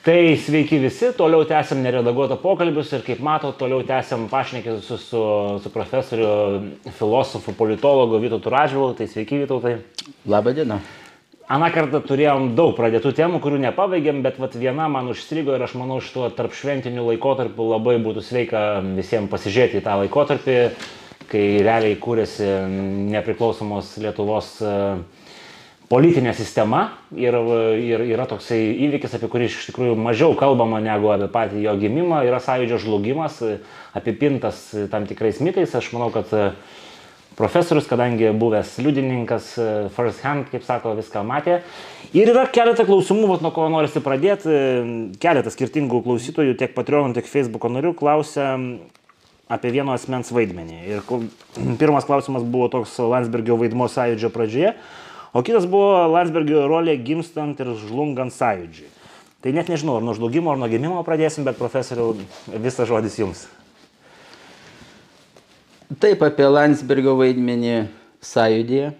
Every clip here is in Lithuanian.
Tai sveiki visi, toliau tęsiam neredaguotą pokalbius ir kaip matot, toliau tęsiam pašnekį su, su, su profesoriu, filosofu, politologu Vytautu Radžvilu. Tai sveiki Vytautai. Labą dieną. Aną kartą turėjom daug pradėtų temų, kurių nepabaigėm, bet vat, viena man užstrigo ir aš manau, šituo tarp šventinių laikotarpių labai būtų sveika visiems pasižiūrėti į tą laikotarpį, kai realiai kūrėsi nepriklausomos Lietuvos uh, politinė sistema ir, ir yra toksai įvykis, apie kurį iš tikrųjų mažiau kalbama negu apie patį jo gimimą, yra sąjūdžio žlugimas, apipintas tam tikrais mitais. Aš manau, kad profesorius, kadangi buvęs liudininkas, first hand, kaip sako, viską matė. Ir yra keletą klausimų, vat, nuo ko norisi pradėti. Keletas skirtingų klausytojų, tiek Patreon, tiek Facebook narių klausia apie vieno asmens vaidmenį. Ir pirmas klausimas buvo toks Landsbergio vaidmo sąjūdžio pradžioje o kitas buvo Landsbergio rolė gimstant ir žlungant sąjūdžiui. Tai net nežinau, ar nuo žlugimo, ar nuo gimimo pradėsim, bet profesoriau, visas žodis jums. Taip, apie Landsbergio vaidmenį sąjūdėje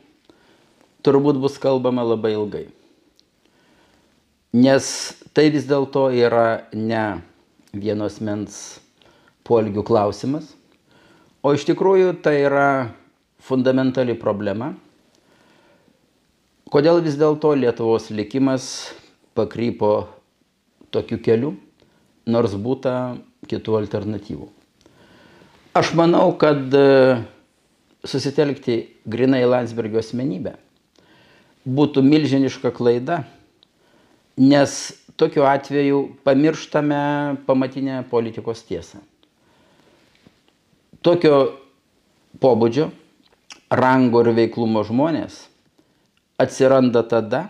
turbūt bus kalbama labai ilgai. Nes tai vis dėlto yra ne vienos mens polgių klausimas, o iš tikrųjų tai yra fundamentali problema Kodėl vis dėlto Lietuvos likimas pakrypo tokiu keliu, nors būta kitų alternatyvų? Aš manau, kad e, susitelkti grinai Landsbergio asmenybę būtų milžiniška klaida, nes tokiu atveju pamirštame pamatinę politikos tiesą. Tokio pobūdžio, rango ir veiklumo žmonės atsiranda tada,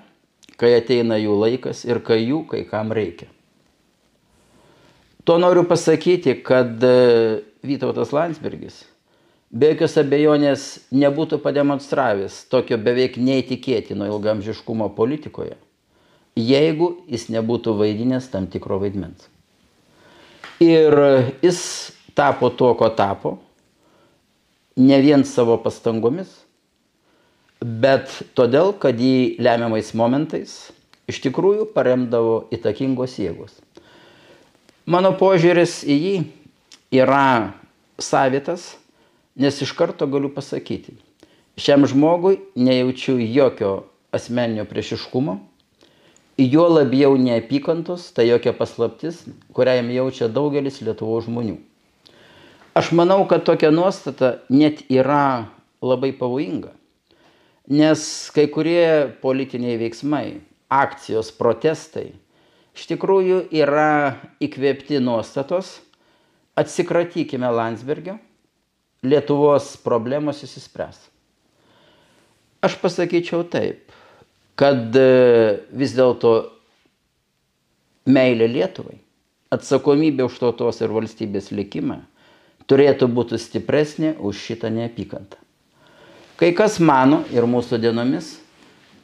kai ateina jų laikas ir kai jų kai kam reikia. To noriu pasakyti, kad e, Vytautas Landsbergis be jokios abejonės nebūtų pademonstravęs tokio beveik neįtikėtino ilgamžiškumo politikoje, jeigu jis nebūtų vaidinęs tam tikro vaidmens. Ir jis tapo tuo, ko tapo, ne vien savo pastangomis, bet todėl, kad jį lemiamais momentais iš tikrųjų paremdavo įtakingos jėgos. Mano požiūris į jį yra savitas, nes iš karto galiu pasakyti, šiam žmogui nejaučiu jokio asmeninio priešiškumo, jo labiau neapykantos, tai jokia paslaptis, kurią jam jaučia daugelis Lietuvo žmonių. Aš manau, kad tokia nuostata net yra labai pavojinga nes kai kurie politiniai veiksmai, akcijos, protestai iš tikrųjų yra įkvėpti nuostatos, atsikratykime Landsbergio, Lietuvos problemos įsispręs. Aš pasakyčiau taip, kad e, vis dėlto meilė Lietuvai, atsakomybė už tautos ir valstybės likimą turėtų būti stipresnė už šitą neapykantą. Kai kas mano ir mūsų dienomis,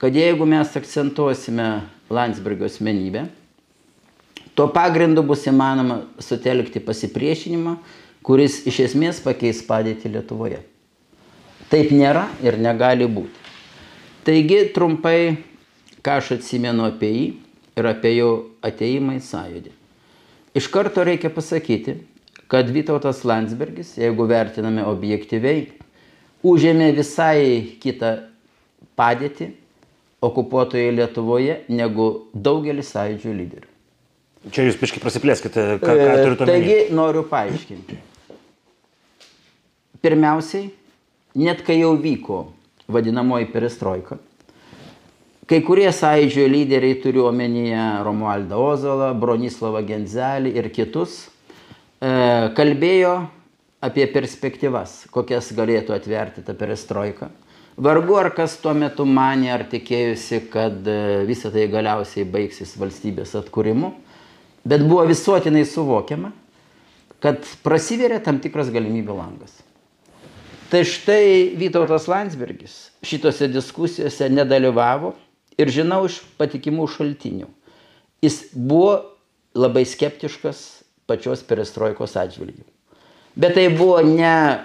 kad jeigu mes akcentuosime Landsbergio asmenybę, tuo pagrindu bus įmanoma sutelkti pasipriešinimą, kuris iš esmės pakeis padėtį Lietuvoje. Taip nėra ir negali būti. Taigi trumpai, ką aš atsimenu apie jį ir apie jo ateimą į sąjūdį. Iš karto reikia pasakyti, kad Vytautas Landsbergis, jeigu vertiname objektyviai, užėmė visai kitą padėtį okupuotoje Lietuvoje negu daugelis sąjūdžių lyderių. Čia jūs biškai prasiplėskite, ką, ką e, turite omeny. Taigi noriu paaiškinti. Pirmiausiai, net kai jau vyko vadinamoji perestroika, kai kurie sąjūdžio lyderiai, turiu omenyje Romualdą Ozolą, Bronislavą Genzelį ir kitus, e, kalbėjo apie perspektyvas, kokias galėtų atverti ta perestroika. Vargu ar kas tuo metu manė ar tikėjusi, kad e, visą tai galiausiai baigsis valstybės atkūrimu, bet buvo visuotinai suvokiama, kad prasiveria tam tikras galimybių langas. Tai štai Vytautas Landsbergis šitose diskusijose nedalyvavo ir žinau iš patikimų šaltinių. Jis buvo labai skeptiškas pačios perestroikos atžvilgių. Bet tai buvo ne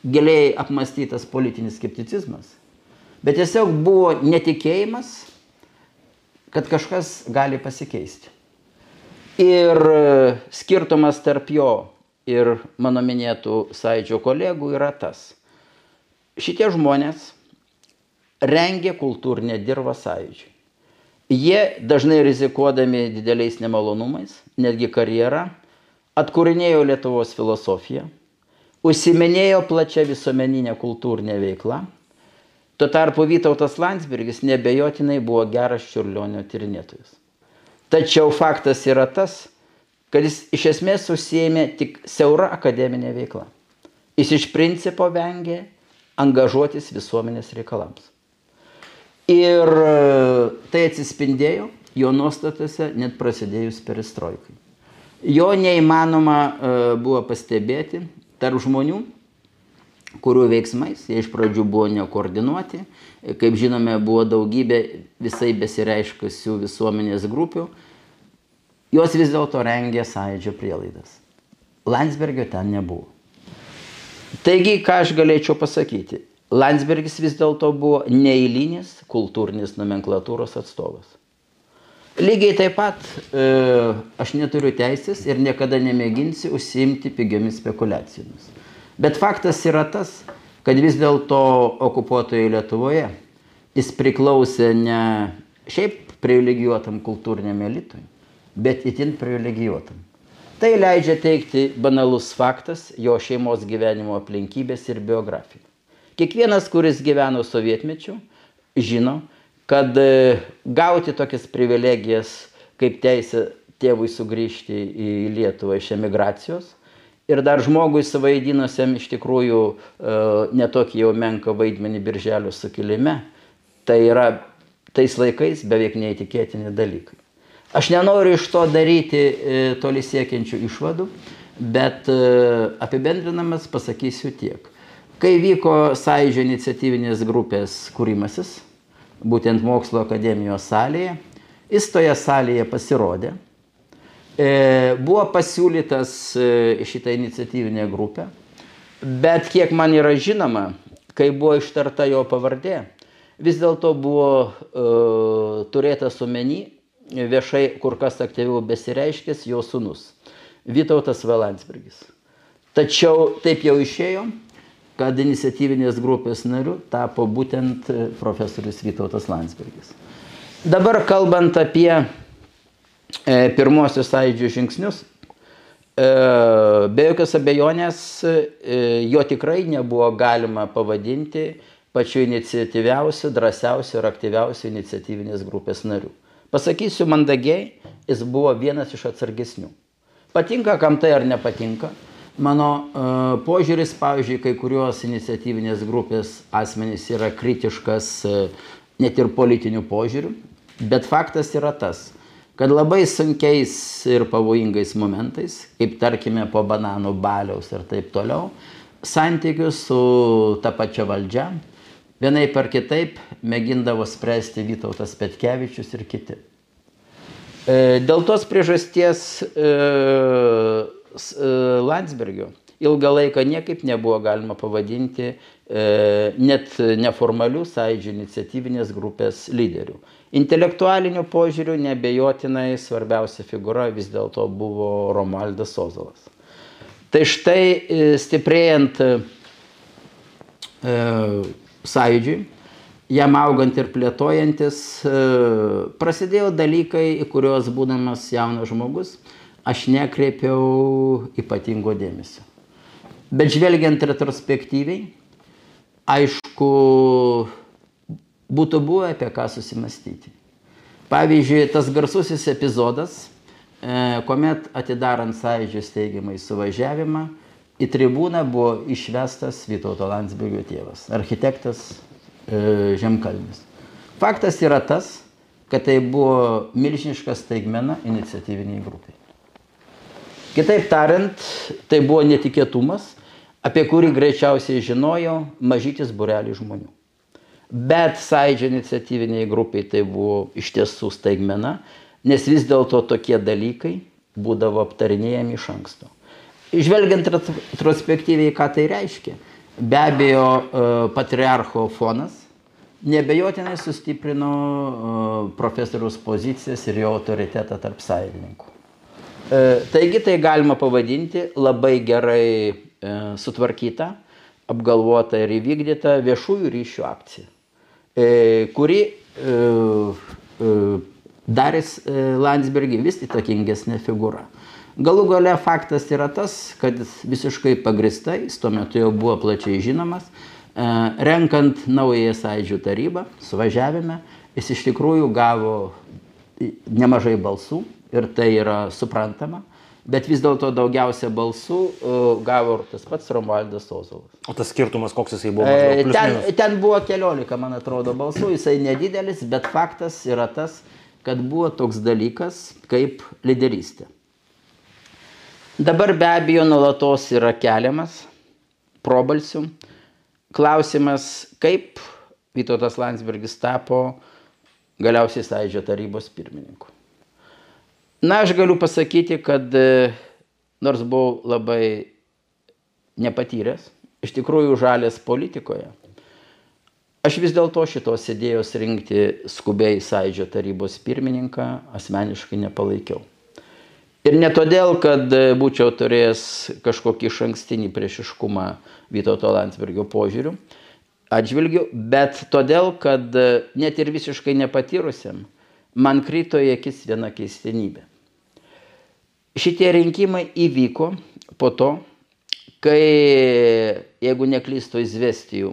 giliai apmastytas politinis skepticizmas, bet tiesiog buvo netikėjimas, kad kažkas gali pasikeisti. Ir e, skirtumas tarp jo ir mano minėtų sąjūdžio kolegų yra tas. Šitie žmonės rengė kultūrinę dirbą sąjūdžiui. Jie dažnai rizikuodami dideliais nemalonumais, netgi karjerą, atkūrinėjo Lietuvos filosofiją, užsiminėjo plačia visuomeninė kultūrinė veikla. Tuo tarpu Vytautas Landsbergis nebejotinai buvo geras čiurlionio tyrinėtojas. Tačiau faktas yra tas, kad jis iš esmės užsiėmė tik siaura akademinė veikla. Jis iš principo vengė angažuotis visuomenės reikalams. Ir e, tai atsispindėjo jo nuostatose net prasidėjus perestroikai. Jo neįmanoma e, buvo pastebėti tarp žmonių, kurių veiksmais jie iš pradžių buvo nekoordinuoti, kaip žinome, buvo daugybė visai besireiškusių visuomenės grupių, jos vis dėlto rengė sąjūdžio prielaidas. Landsbergio ten nebuvo. Taigi, ką aš galėčiau pasakyti? Landsbergis vis dėlto buvo neįlinis kultūrinis nomenklatūros atstovas. Lygiai taip pat e, aš neturiu teisės ir niekada nemėginsiu užsiimti pigiomis spekulacijomis. Bet faktas yra tas, kad vis dėlto okupuotoje Lietuvoje jis priklausė ne šiaip privilegijuotam kultūriniam elitui, bet itin privilegijuotam. Tai leidžia teikti banalus faktas jo šeimos gyvenimo aplinkybės ir biografija. Kiekvienas, kuris gyveno sovietmečiu, žino, kad e, gauti tokias privilegijas kaip teisė tėvui sugrįžti į Lietuvą iš emigracijos ir dar žmogui savaidinusiam iš tikrųjų e, netokį jau menką vaidmenį birželio sukilime, tai yra tais laikais beveik neįtikėtini dalykai. Aš nenoriu iš to daryti e, toli siekiančių išvadų, bet apibendrinamas pasakysiu tiek. Kai vyko sąjūdžio iniciatyvinės grupės kūrimasis, būtent mokslo akademijos salėje, jis toje salėje pasirodė, e, buvo pasiūlytas šitą iniciatyvinę grupę, bet kiek man yra žinoma, kai buvo ištarta jo pavardė, vis dėlto buvo uh, turėtas omeny viešai kur kas aktyviau besireiškęs jo sunus Vytautas Valandsbergis. Tačiau taip jau išėjo, kad iniciatyvinės grupės nariu tapo būtent profesorius Vytautas Landsbergis. Dabar kalbant apie e, pirmosius sąjūdžių žingsnius, e, be jokios abejonės e, jo tikrai nebuvo galima pavadinti pačiu iniciatyviausiu, drąsiausiu ir aktyviausiu iniciatyvinės grupės nariu. Pasakysiu mandagiai, jis buvo vienas iš atsargesnių. Patinka, kam tai ar nepatinka. Mano uh, požiūris, pavyzdžiui, kai kurios iniciatyvinės grupės asmenys yra kritiškas uh, net ir politinių požiūrių, bet faktas yra tas, kad labai sunkiais ir pavojingais momentais, kaip tarkime po bananų baliaus ir taip toliau, santykius su ta pačia valdžia vienai per kitaip mėgindavo spręsti Vytautas Petkevičius ir kiti. E, dėl tos priežasties e, e, Landsbergio ilgą laiką niekaip nebuvo galima pavadinti net neformalių sąjūdžių iniciatyvinės grupės lyderių. Intelektualiniu požiūriu nebejotinai svarbiausia figūra vis dėlto buvo Romualdas Ozolas. Tai štai stiprėjant sąjūdžiui, jam augant ir plėtojantis, e, prasidėjo dalykai, į kuriuos būdamas jaunas žmogus, aš nekreipiau ypatingo dėmesio. Bet žvelgiant retrospektyviai, aišku, būtų buvę apie ką susimastyti. Pavyzdžiui, tas garsusis epizodas, e, kuomet atidarant sąjūdžio steigiamai suvažiavimą, į tribūną buvo išvestas Vytauto Landsbergio tėvas, architektas e, Žemkalnis. Faktas yra tas, kad tai buvo milžiniška staigmena iniciatyviniai grupiai. Kitaip tariant, tai buvo netikėtumas, apie kurį greičiausiai žinojo mažytis burelį žmonių. Bet sąidžio iniciatyviniai grupiai tai buvo iš tiesų staigmena, nes vis dėlto tokie dalykai būdavo aptarinėjami iš anksto. Žvelgiant retrospektyviai, ką tai reiškia, be abejo, e, patriarcho fonas nebejotinai sustiprino e, profesoriaus pozicijas ir jo autoritetą tarp sąjungininkų. E, taigi tai galima pavadinti labai gerai e, sutvarkyta, apgalvota ir įvykdyta viešųjų ryšių akcija, e, kuri darys Landsbergį vis įtakingesnė figūra. Galų gale faktas yra tas, kad visiškai pagristai, jis tuo metu jau buvo plačiai žinomas, renkant naująją sąidžių tarybą, suvažiavime, jis iš tikrųjų gavo nemažai balsų ir tai yra suprantama, bet vis dėlto daugiausia balsų uh, gavo tas pats Romualdas Ozolas. O tas skirtumas koks jisai buvo? E, ten, ten buvo keliolika, man atrodo, balsų, jisai nedidelis, bet faktas yra tas, kad buvo toks dalykas kaip lyderystė. Dabar be abejo nulatos yra keliamas probalsių klausimas, kaip Vytautas Landsbergis tapo galiausiai sąidžio tarybos pirmininku. Na, aš galiu pasakyti, kad e, nors buvau labai nepatyręs, iš tikrųjų žalės politikoje, aš vis dėlto šitos idėjos rinkti skubiai sąidžio tarybos pirmininką asmeniškai nepalaikiau. Ir ne todėl, kad e, būčiau turėjęs kažkokį iš ankstinį priešiškumą Vytauto Landsbergio požiūrių atžvilgių, bet todėl, kad e, net ir visiškai nepatyrusiam man krito į akis viena keistenybė. Šitie rinkimai įvyko po to, kai, jeigu neklysto izvestijų,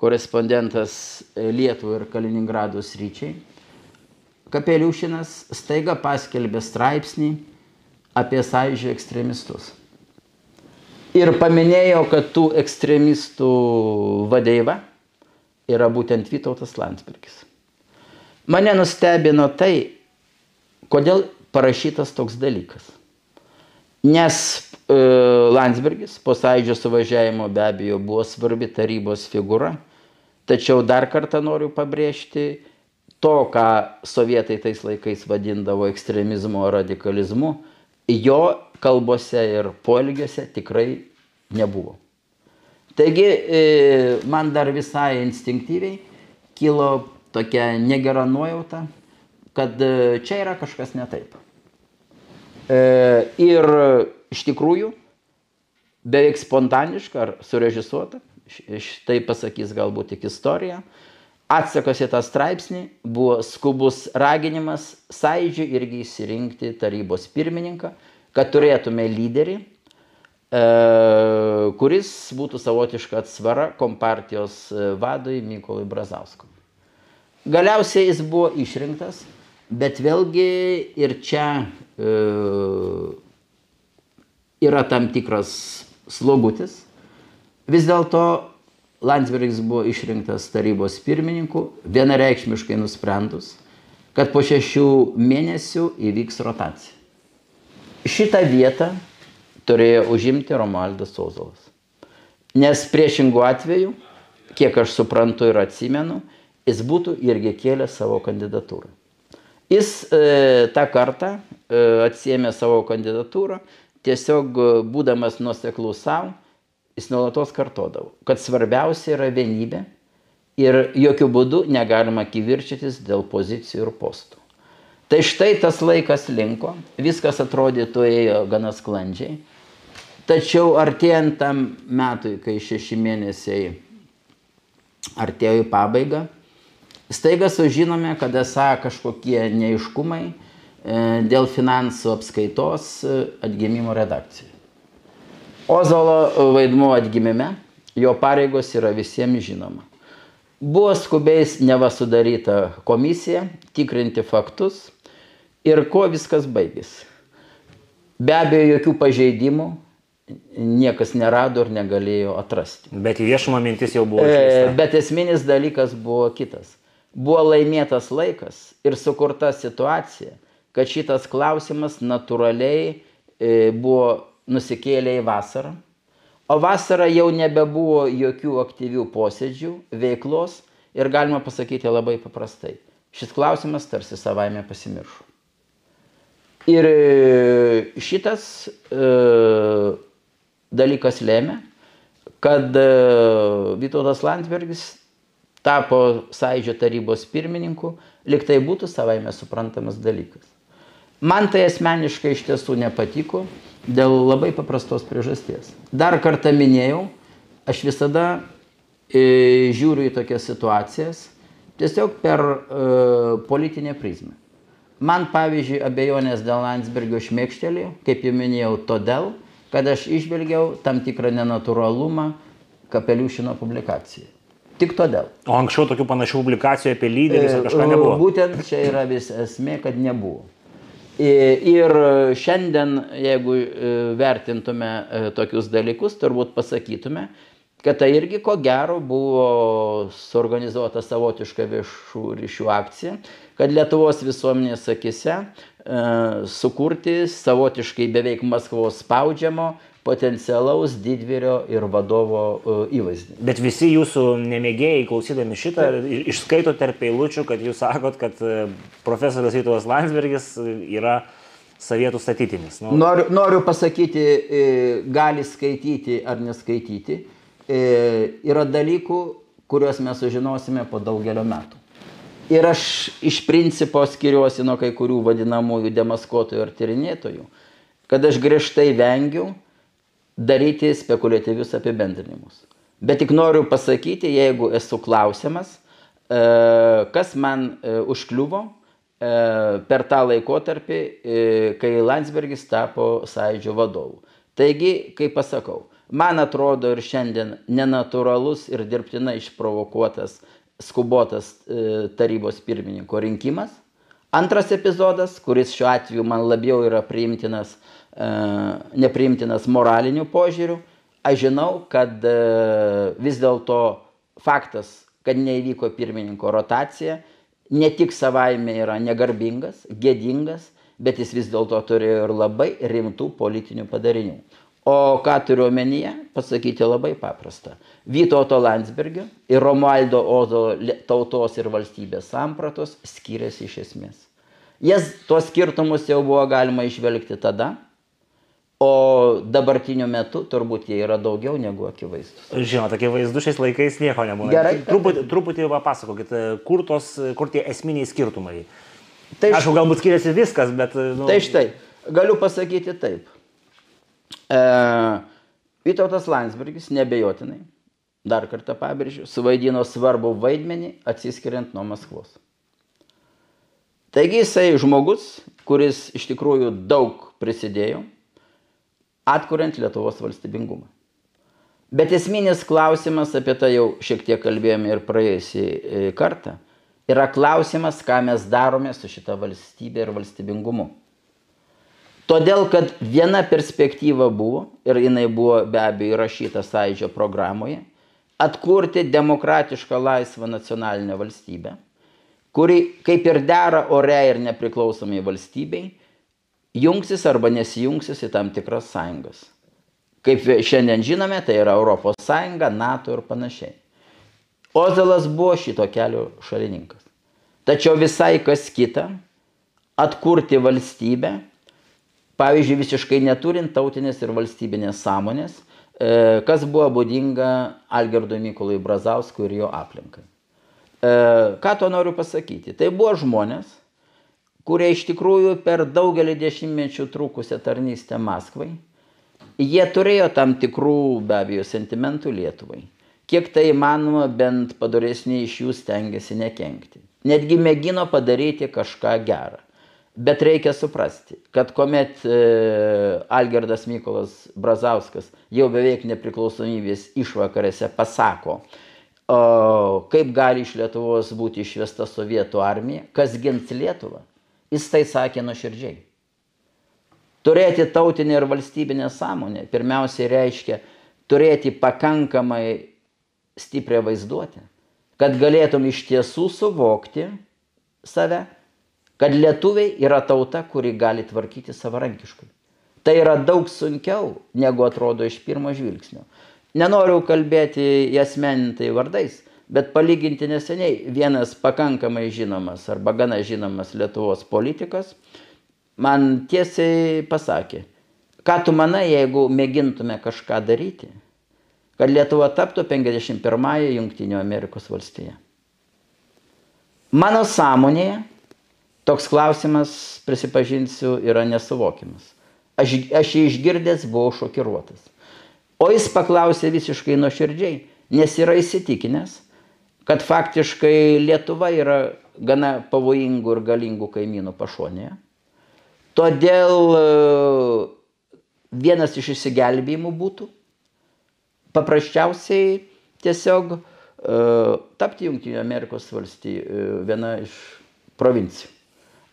korespondentas Lietuvų ir Kaliningrado sryčiai, Kapeliušinas staiga paskelbė straipsnį apie sąjūdžio ekstremistus. Ir paminėjo, kad tų ekstremistų vadeiva yra būtent Vytautas Landsbergis. Mane nustebino tai, kodėl parašytas toks dalykas. Nes e, Landsbergis po sąjūdžio suvažiavimo be abejo buvo svarbi tarybos figūra, tačiau dar kartą noriu pabrėžti, to, ką sovietai tais laikais vadindavo ekstremizmu ar radikalizmu, jo kalbose ir poelgiuose tikrai nebuvo. Taigi e, man dar visai instinktyviai kilo tokia negera nuojauta, kad e, čia yra kažkas ne taip. E, ir iš tikrųjų, beveik spontaniška ar surežisuota, štai pasakys galbūt tik istorija, atsakas į tą straipsnį buvo skubus raginimas sąidžiui irgi įsirinkti tarybos pirmininką, kad turėtume lyderį, e, kuris būtų savotiška atsvara kompartijos vadui Mykolui Brazauskui. Galiausiai jis buvo išrinktas, bet vėlgi ir čia E, yra tam tikras slogutis. Vis dėlto Landsbergis buvo išrinktas tarybos pirmininku, vienareikšmiškai nusprendus, kad po šešių mėnesių įvyks rotacija. Šitą vietą turėjo užimti Romualdas Ozolas. Nes priešingų atveju, kiek aš suprantu ir atsimenu, jis būtų irgi kėlęs savo kandidatūrą. Jis e, tą kartą E, atsiemė savo kandidatūrą, tiesiog e, būdamas nuoseklus savo, jis nuolatos kartodavo, kad svarbiausia yra vienybė ir jokių būdų negalima kivirčytis dėl pozicijų ir postų. Tai štai tas laikas linko, viskas atrodytų ėjo gana sklandžiai, tačiau artėjant tam metui, kai šeši mėnesiai artėjo į pabaigą, staiga sužinome, kad esą kažkokie neiškumai, E, dėl finansų apskaitos e, atgimimo redakcijai. Ozolo vaidmuo atgimime, jo pareigos yra visiems žinoma. Buvo skubiais neva sudaryta komisija tikrinti faktus ir kuo viskas baigėsi. Be abejo, jokių pažeidimų niekas nerado ir negalėjo atrasti. Bet į viešumą mintis jau buvo. Išleista. Bet esminis dalykas buvo kitas. Buvo laimėtas laikas ir sukurta situacija, kad šitas klausimas natūraliai e, buvo nusikėlę į vasarą. O vasarą jau nebebuvo jokių aktyvių posėdžių, veiklos ir galima pasakyti labai paprastai. Šis klausimas tarsi savaime pasimiršo. Ir e, šitas e, dalykas lėmė, kad e, Vytautas Landsbergis tapo Sąidžio tarybos pirmininku, liktai būtų savaime suprantamas dalykas. Man tai asmeniškai iš tiesų nepatiko dėl labai paprastos priežasties. Dar kartą minėjau, aš visada e, žiūriu į tokias situacijas tiesiog per e, politinę prizmę. Man, pavyzdžiui, abejonės dėl Landsbergio šmėkštelėjo, kaip jau minėjau, todėl, kad aš išvelgiau tam tikrą nenatūralumą Kapeliušino publikacijai. Tik todėl. O anksčiau tokių panašių publikacijų apie lyderius ar kažką E, nebuvo. Būtent čia yra vis esmė, kad nebuvo. Ir šiandien, jeigu e, vertintume e, tokius dalykus, turbūt pasakytume, kad tai irgi ko gero buvo suorganizuota savotiška viešų ryšių akcija, kad Lietuvos visuomenės akise e, sukurti savotiškai beveik Maskvos spaudžiamo potencialaus didvyrio ir vadovo e, įvaizdį. Bet visi jūsų nemėgėjai, klausydami šitą, išskaito tarp eilučių, kad jūs sakot, kad e, profesorius Vytautas Landsbergis e, yra savietų statytinis. Nu, Noriu, noriu pasakyti, gali skaityti ar neskaityti. Yra dalykų, kuriuos mes sužinosime po daugelio metų. Ir aš iš principo skiriuosi nuo kai kurių vadinamųjų demaskuotojų ar tyrinėtojų, kad aš griežtai vengiu daryti spekuliatyvius apibendrinimus. Bet tik noriu pasakyti, jeigu esu klausimas, e, kas man e, užkliuvo e, per tą laikotarpį, kai Landsbergis tapo sąjūdžio vadovu. Taigi, kaip pasakau, man atrodo ir šiandien nenatūralus ir dirbtinai išprovokuotas skubotas tarybos pirmininko rinkimas. Antras epizodas, kuris šiuo atveju man labiau yra priimtinas, nepriimtinas moraliniu požiūriu, aš žinau, kad e, vis dėlto faktas, kad neįvyko pirmininko rotacija, ne tik savaime yra negarbingas, gėdingas, bet jis vis dėlto turėjo ir labai rimtų politinių padarinių. O ką turiu omenyje, pasakyti labai paprasta. Vytauto Landsbergio ir Romualdo Ozo tautos ir valstybės sampratos skiriasi iš esmės. Jas tuos skirtumus jau buvo galima išvelgti tada, o dabartiniu metu turbūt jie yra daugiau negu akivaizdus. Žinoma, tokie vaizdų šiais laikais nieko nebūna. Gerai. Truputį, truputį papasakokit, e, kur, tos, kur tie esminiai skirtumai. Tai Aišku, galbūt skiriasi viskas, bet... e, Nu, Tai štai, galiu pasakyti taip. E, Vytautas Landsbergis nebejotinai, dar kartą pabrėžiu, suvaidino svarbų vaidmenį atsiskiriant nuo Maskvos. Taigi jisai žmogus, kuris iš tikrųjų daug prisidėjo, atkuriant Lietuvos valstybingumą. Bet esminis klausimas, apie tai jau šiek tiek kalbėjome ir praėjusį e, kartą, yra klausimas, ką mes darome su šita valstybė ir valstybingumu. Todėl, kad viena perspektyva buvo, ir jinai buvo be abejo įrašyta sąjūdžio programoje, atkurti demokratišką laisvą nacionalinę valstybę, kuri, kaip ir dera ore ir nepriklausomai valstybei, jungsis arba nesijungsis į tam tikras sąjungas. Kaip šiandien žinome, tai yra Europos Sąjunga, NATO ir panašiai. Ozelas buvo šito kelio šalininkas. Tačiau visai kas kita - atkurti valstybę, pavyzdžiui, visiškai neturint tautinės ir valstybinės sąmonės, e, kas buvo būdinga Algirdui Mykolui Brazauskui ir jo aplinkai. E, Ką to noriu pasakyti? Tai buvo žmonės, kurie iš tikrųjų per daugelį dešimtmečių trukusią tarnystę Maskvai, jie turėjo tam tikrų be abejo sentimentų Lietuvai. Kiek tai įmanoma, bent padoresni iš jų stengiasi nekenkti. Netgi mėgino padaryti kažką gerą. Bet reikia suprasti, kad kuomet e, Algerdas Mykolas Brazauskas jau beveik nepriklausomybės išvakarėse pasako, o, kaip gali iš Lietuvos būti išvesta sovietų armija, kas gins Lietuvą, jis tai sakė nuoširdžiai. Turėti tautinę ir valstybinę sąmonę pirmiausiai reiškia turėti pakankamai stiprią vaizduotę, kad galėtum iš tiesų suvokti save, kad lietuviai yra tauta, kuri gali tvarkyti savarankiškai. Tai yra daug sunkiau, negu atrodo iš pirmo žvilgsnio. Nenoriu kalbėti į asmenintai vardais, bet palyginti neseniai vienas pakankamai žinomas arba gana žinomas Lietuvos politikas man tiesiai pasakė, ką tu manai, jeigu mėgintume kažką daryti, kad Lietuva taptų 51-ąją Junktinių Amerikos valstiją. Mano sąmonėje toks klausimas, prisipažinsiu, yra nesuvokimas. Aš, aš jį išgirdęs buvau šokiruotas. O jis paklausė visiškai nuoširdžiai, nes yra įsitikinęs, kad faktiškai Lietuva yra gana pavojingų ir galingų kaimynų pašonėje. Todėl e, vienas iš išsigelbėjimų būtų paprasčiausiai tiesiog uh, tapti Junktinių Amerikos valstijų uh, viena iš provincijų.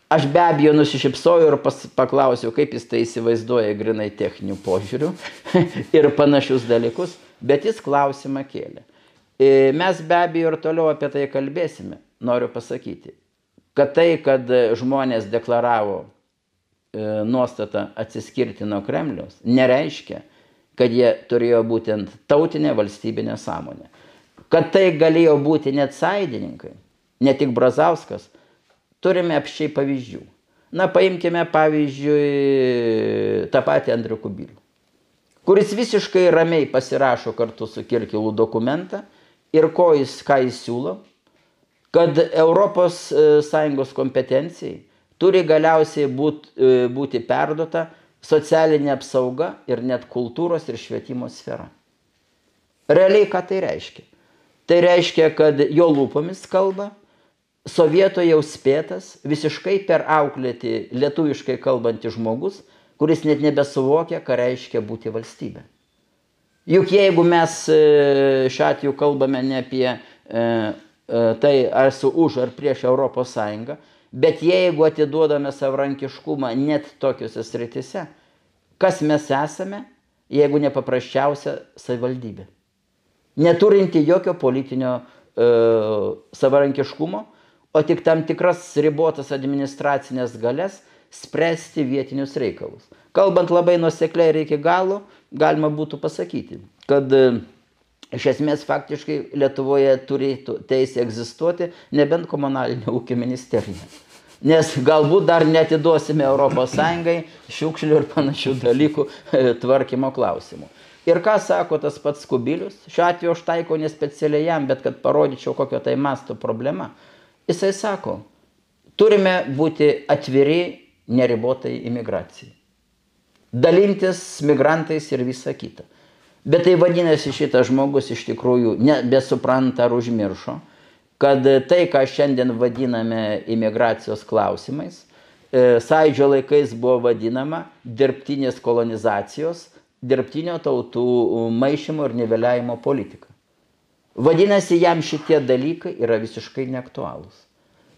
Aš be abejo nusišypsojau ir pas, paklausiau, kaip jis tai įsivaizduoja grinai techninių požiūrių ir panašius dalykus, bet jis klausimą kėlė. E, mes be abejo ir toliau apie tai kalbėsime. Noriu pasakyti, kad tai, kad žmonės deklaravo e, nuostatą atsiskirti nuo Kremliaus, nereiškia, kad jie turėjo būtent tautinė valstybinė sąmonė. Kad tai galėjo būti net sąjungininkai, ne tik Brazauskas, turime apščiai pavyzdžių. Na, paimkime pavyzdžiui tą patį Andrių Kubilių, kuris visiškai ramiai pasirašo kartu su Kirkilu dokumentą ir ko jis, ką jis siūlo, kad ES kompetencijai turi galiausiai būt, būti perduota socialinė apsauga ir net kultūros ir švietimo sfera. Realiai ką tai reiškia? Tai reiškia, kad jo lūpomis kalba sovieto jau spėtas, visiškai per auklėti lietuviškai kalbantį žmogus, kuris net nebesuvokia, ką reiškia būti valstybė. Juk jeigu mes e, šiuo atveju kalbame ne apie e, e, tai, ar esu už ar prieš Europos Sąjungą, bet jeigu atiduodame savarankiškumą net tokiuose sritise, kas mes esame, jeigu ne paprasčiausia savivaldybė. Neturinti jokio politinio e, savarankiškumo, o tik tam tikras ribotas administracinės galės spręsti vietinius reikalus. Kalbant labai nusekliai ir iki galo, galima būtų pasakyti, kad e, iš esmės faktiškai Lietuvoje turėtų teisė egzistuoti nebent komunalinio ūkio ministerija. Nes galbūt dar netiduosime ES šiukšlių ir panašių dalykų e, tvarkymo klausimų. Ir ką sako tas pats Kubilius, šiuo atveju aš taikau nespecialiai jam, bet kad parodyčiau, kokio tai masto problema. Jisai sako, turime būti atviri neribotai imigracijai. Dalintis migrantais ir visa kita. Bet tai vadinasi šitas žmogus iš tikrųjų nebesupranta ar užmiršo, kad tai, ką šiandien vadiname imigracijos klausimais, e, sąidžio laikais buvo vadinama dirbtinės kolonizacijos, dirbtinio tautų maišymo ir niveliavimo politika. Vadinasi, jam šitie dalykai yra visiškai neaktualūs.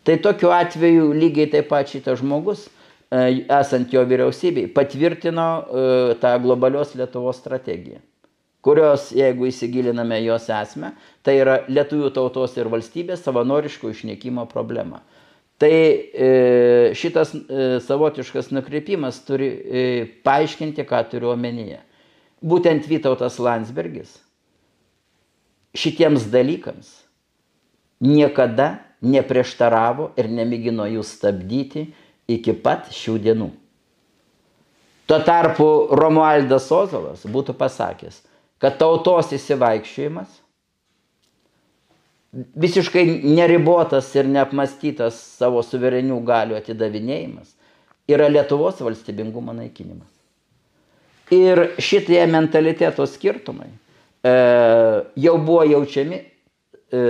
Tai tokiu atveju lygiai taip pat šitas žmogus, esant jo vyriausybei, patvirtino e, tą globalios Lietuvos strategiją, kurios, jeigu įsigiliname jos esmę, tai yra lietuvių tautos ir valstybės savanoriško išnykimo problema. Tai e, šitas savotiškas nukreipimas turi paaiškinti, ką turiu omenyje. Būtent Vytautas Landsbergis šitiems dalykams niekada neprieštaravo ir nemėgino jų stabdyti iki pat šių dienų. Tuo tarpu Romualdas Ozolas būtų pasakęs, kad tautos įsivaikščiojimas, visiškai neribotas ir neapmastytas savo suverenių galių atidavinėjimas yra Lietuvos valstybingumo naikinimas. Ir šitie mentaliteto skirtumai e, jau buvo jaučiami e,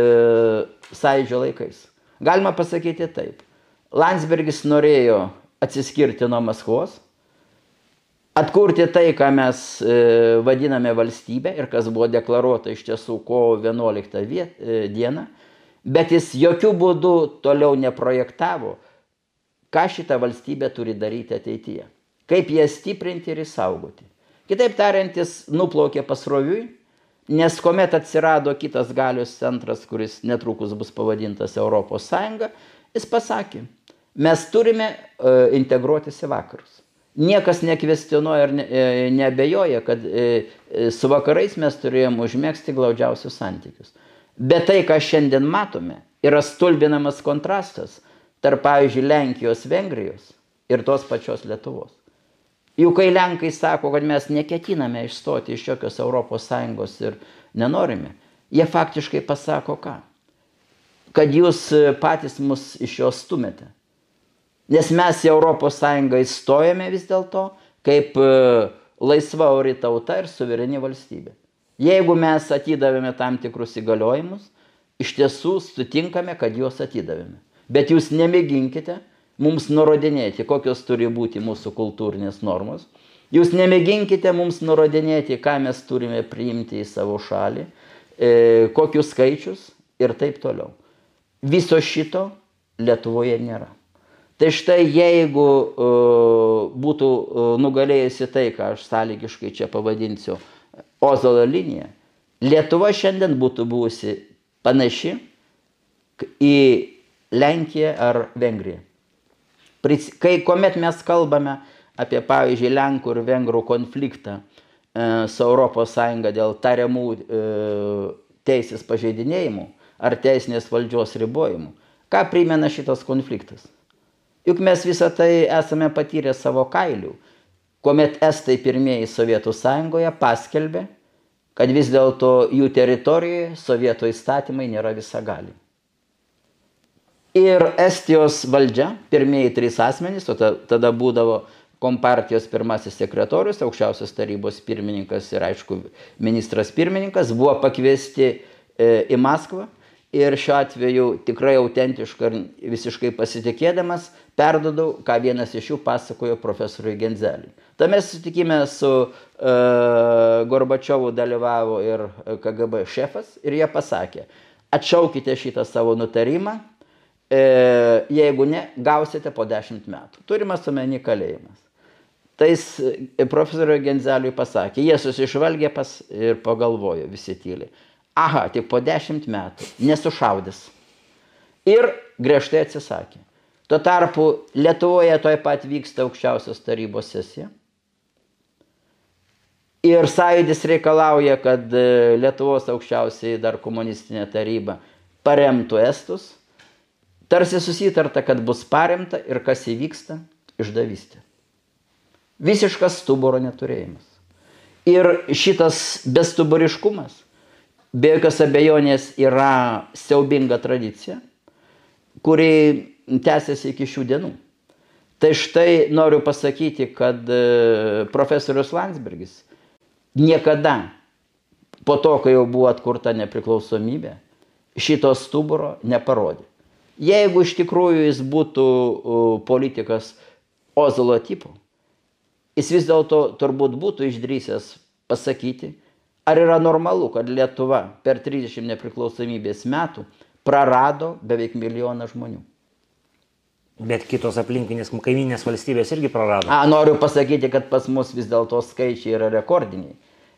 sąjūdžio laikais. Galima pasakyti taip. Landsbergis norėjo atsiskirti nuo Maskvos, atkurti tai, ką mes e, vadiname valstybė ir kas buvo deklaruota iš tiesų kovo 11 viet, e, dieną, bet jis jokių būdų toliau neprojektavo, ką šitą valstybę turi daryti ateityje, kaip ją stiprinti ir įsaugoti. Kitaip tariant, jis nuplaukė pasroviui Nes kuomet atsirado kitas galios centras, kuris netrukus bus pavadintas Europos Sąjunga, jis pasakė, mes turime uh, integruotis į vakarus. Niekas nekvestionuoja ir ne, e, nebejoja, kad e, su vakarais mes turėjom užmėgsti glaudžiausius santykius. Bet tai, ką šiandien matome, yra stulbinamas kontrastas tarp, pavyzdžiui, Lenkijos, Vengrijos ir tos pačios Lietuvos. Juk kai Lenkai sako, kad mes neketiname išstoti iš jokios ES ir nenorime, jie faktiškai pasako ką? Kad jūs patys mus iš jos stumėte. Nes mes į Europos Sąjungą įstojame vis dėlto kaip e, laisva ori tauta ir suvereni valstybė. Jeigu mes atidavėme tam tikrus įgaliojimus, iš tiesų sutinkame, kad juos atidavėme. Bet jūs nemėginkite mums nurodinėti, kokios turi būti mūsų kultūrinės normos. Jūs nemėginkite mums nurodinėti, ką mes turime priimti į savo šalį, e, kokius skaičius ir taip toliau. Viso šito Lietuvoje nėra. Tai štai jeigu uh, būtų uh, nugalėjusi tai, ką aš sąlygiškai čia pavadinsiu Ozolo linija, Lietuva šiandien būtų buvusi panaši į Lenkiją ar Vengriją. Kai kuomet mes kalbame apie, pavyzdžiui, Lenkų ir Vengrų konfliktą e, su ES dėl tariamų e, teisės pažeidinėjimų ar teisinės valdžios ribojimų, ką primena šitas konfliktas? Juk mes visą tai esame patyrę savo kailių, kuomet estai pirmieji Sovietų sąjungoje paskelbė, kad vis dėlto jų teritorijoje sovietų įstatymai nėra visagali. Ir Estijos valdžia, pirmieji trys asmenys, o tada būdavo kompartijos pirmasis sekretorius, aukščiausios tarybos pirmininkas ir aišku ministras pirmininkas, buvo pakviesti e, į Maskvą ir šiuo atveju tikrai autentiškai ir visiškai pasitikėdamas perdodau, ką vienas iš jų pasakojo profesoriui Genzeliui. Tame susitikime su uh, Gorbačiovu dalyvavo ir KGB šefas ir jie pasakė, atšaukite šitą savo nutarimą, e, jeigu ne, gausite po dešimt metų. Turimas omeny kalėjimas. Tais profesoriui Genzeliui pasakė, jie susižvalgė pas ir pagalvojo visi tyliai aha, tik po dešimt metų, nesušaudys. Ir griežtai atsisakė. Tuo tarpu Lietuvoje toj pat vyksta aukščiausios tarybos sesija. Ir sąjūdis reikalauja, kad e, Lietuvos aukščiausiai dar komunistinė taryba paremtų estus. Tarsi susitarta, kad bus paremta ir kas įvyksta - išdavystė. Visiškas stuburo neturėjimas. Ir šitas bestuburiškumas be jokios abejonės yra siaubinga tradicija, kuri tęsiasi iki šių dienų. Tai štai noriu pasakyti, kad e, profesorius Landsbergis niekada po to, kai jau buvo atkurta nepriklausomybė, šito stuburo neparodė. Jeigu iš tikrųjų jis būtų politikas Ozolo tipo, jis vis dėlto turbūt būtų išdrysęs pasakyti, Ar yra normalu, kad Lietuva per 30 nepriklausomybės metų prarado beveik milijoną žmonių? Bet kitos aplinkinės kaiminės valstybės irgi prarado. A, noriu pasakyti, kad pas mus vis dėlto skaičiai yra rekordiniai.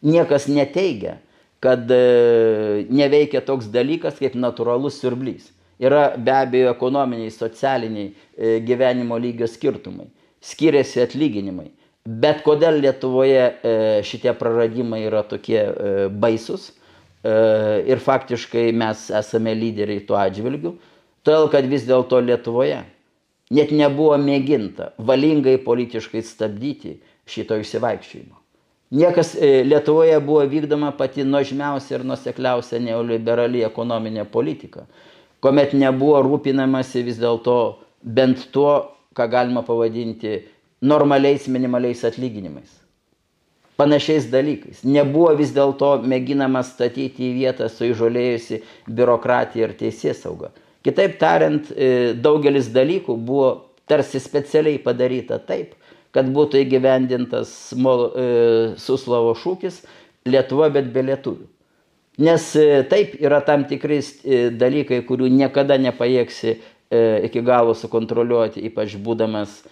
Niekas neteigia, kad e, neveikia toks dalykas kaip natūralus siurblys. Yra be abejo ekonominiai, socialiniai e, gyvenimo lygio skirtumai. Skiriasi atlyginimai. Bet kodėl Lietuvoje e, šitie praradimai yra tokie baisus ir faktiškai mes esame lyderiai tuo atžvilgiu, todėl kad vis dėlto Lietuvoje net nebuvo mėginta valingai politiškai stabdyti šito išsivaikščiojimo. Niekas Lietuvoje buvo vykdoma pati nuožmiausia ir nusekliausia neoliberali ekonominė politika, kuomet nebuvo rūpinamasi vis dėlto bent tuo, ką galima pavadinti normaliais minimaliais atlyginimais. Panašiais dalykais. Nebuvo vis dėlto mėginama statyti į vietą suižolėjusi biurokratija ir teisės sauga. Kitaip tariant, e, daugelis dalykų buvo tarsi specialiai padaryta taip, kad būtų įgyvendintas e, Suslavo šūkis Lietuva, bet be lietuvių. Nes e, taip yra tam tikrai dalykai, kurių niekada nepajėgsi iki galo sukontroliuoti, ypač būdamas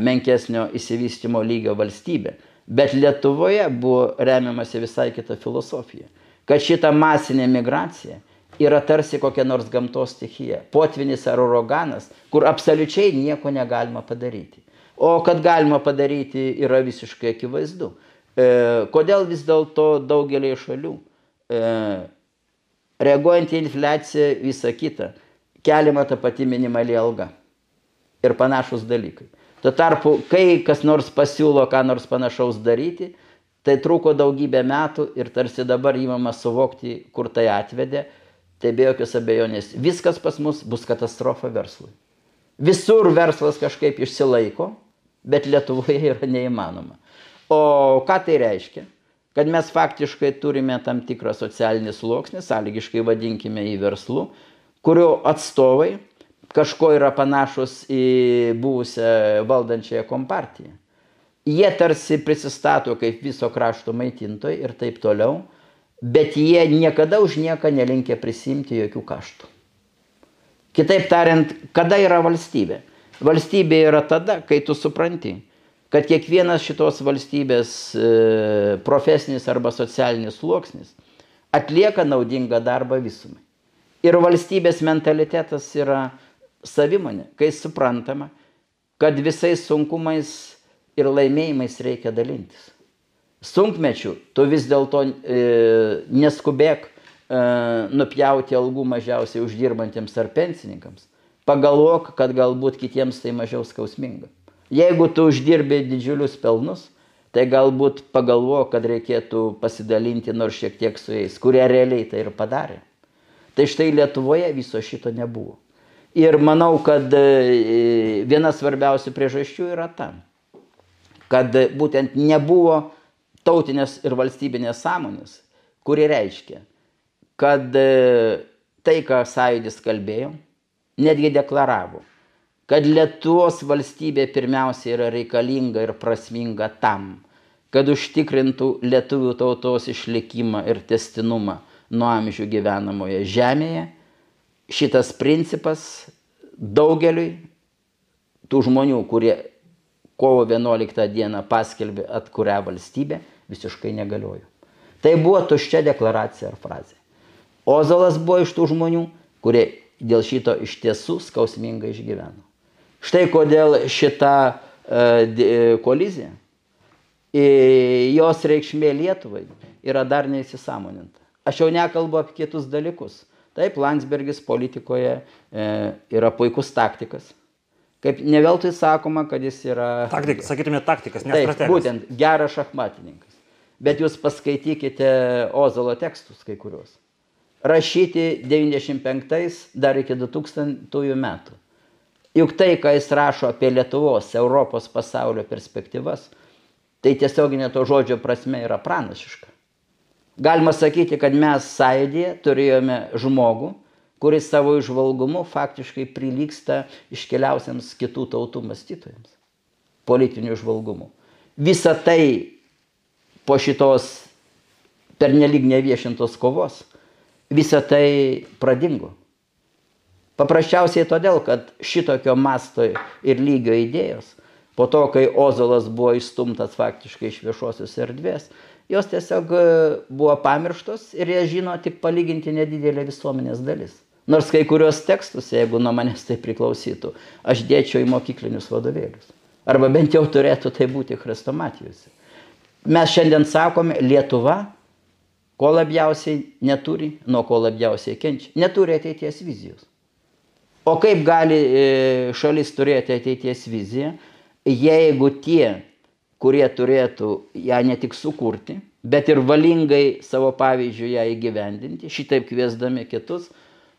menkesnio įsivystimo lygio valstybė. Bet Lietuvoje buvo remiamasi visai kita filosofija. Kad šita masinė migracija yra tarsi kokia nors gamtos stichija. Potvinis ar uraganas, kur absoliučiai nieko negalima padaryti. O kad galima padaryti yra visiškai akivaizdu. E, kodėl vis dėlto daugelį šalių, e, reaguojant į infliaciją, visą kitą, keliama ta pati minimali alga ir panašus dalykai. Tuo tarpu, kai kas nors pasiūlo ką nors panašaus daryti, tai truko daugybę metų ir tarsi dabar įmama suvokti, kur tai atvedė, tai be jokios abejonės viskas pas mus bus katastrofa verslui. Visur verslas kažkaip išsilaiko, bet Lietuvoje yra neįmanoma. O ką tai reiškia? Kad mes faktiškai turime tam tikrą socialinį sluoksnį, sąlygiškai vadinkime jį verslu, kurio atstovai kažko yra panašus į buvusią valdančiąją kompartiją. Jie tarsi prisistato kaip viso krašto maitintojai ir taip toliau, bet jie niekada už nieką nelinkia prisimti jokių kaštų. Kitaip tariant, kada yra valstybė? Valstybė yra tada, kai tu supranti, kad kiekvienas šitos valstybės e, profesinis arba socialinis sluoksnis atlieka naudingą darbą visumai. Ir valstybės mentalitetas yra savimonė, kai suprantama, kad visais sunkumais ir laimėjimais reikia dalintis. Sunkmečių tu vis dėlto e, neskubėk e, nupjauti algų mažiausiai uždirbantiems ar pensininkams. Pagalvok, kad galbūt kitiems tai mažiau skausminga. Jeigu tu uždirbi didžiulius pelnus, tai galbūt pagalvok, kad reikėtų pasidalinti nors šiek tiek su jais, kurie realiai tai ir padarė. Tai štai Lietuvoje viso šito nebuvo. Ir manau, kad e, viena svarbiausių priežasčių yra ta, kad būtent nebuvo tautinės ir valstybinės sąmonės, kuri reiškia, kad e, tai, ką sąjūdis kalbėjo, netgi deklaravo, kad Lietuvos valstybė pirmiausia yra reikalinga ir prasminga tam, kad užtikrintų lietuvių tautos išlikimą ir testinumą nuo amžių gyvenamoje žemėje, šitas principas daugeliui tų žmonių, kurie kovo 11 dieną paskelbė atkurią valstybę, visiškai negaliojo. Tai buvo tuščia deklaracija ar frazė. Ozolas buvo iš tų žmonių, kurie dėl šito iš tiesų skausmingai išgyveno. Štai kodėl šita e, kolizija, jos reikšmė Lietuvai yra dar neįsisamoninta. Aš jau nekalbu apie kitus dalykus. Taip, Landsbergis politikoje e, yra puikus taktikas. Kaip neveltui sakoma, kad jis yra... Taktikas, sakytume, taktikas, ne strategas. būtent geras šachmatininkas. Bet jūs paskaitykite Ozolo tekstus kai kuriuos. Rašyti 95 dar iki 2000 metų. Juk tai, ką jis rašo apie Lietuvos, Europos pasaulio perspektyvas, tai tiesioginė to žodžio prasme yra pranašiška. Galima sakyti, kad mes sąjūdėje turėjome žmogų, kuris savo išvalgumu faktiškai prilyksta iškeliausiams kitų tautų mąstytojams. Politiniu išvalgumu. Visa tai po šitos pernelyg neviešintos kovos, visa tai pradingo. Paprasčiausiai todėl, kad šitokio masto ir lygio idėjos, po to, kai Ozolas buvo išstumtas faktiškai iš viešosios erdvės, jos tiesiog e, buvo pamirštos ir jie žino tik palyginti nedidelė visuomenės dalis. Nors kai kurios tekstus, jeigu nuo manęs tai priklausytų, aš dėčiau į mokyklinius vadovėlius. Arba bent jau turėtų tai būti chrestomatijose. Mes šiandien sakome, Lietuva, ko labiausiai neturi, nuo ko labiausiai kenčia, neturi ateities vizijos. O kaip gali e, šalis turėti ateities viziją, jeigu tie, kurie turėtų ją ne tik sukurti, bet ir valingai savo pavyzdžių ją įgyvendinti, šitaip kviesdami kitus,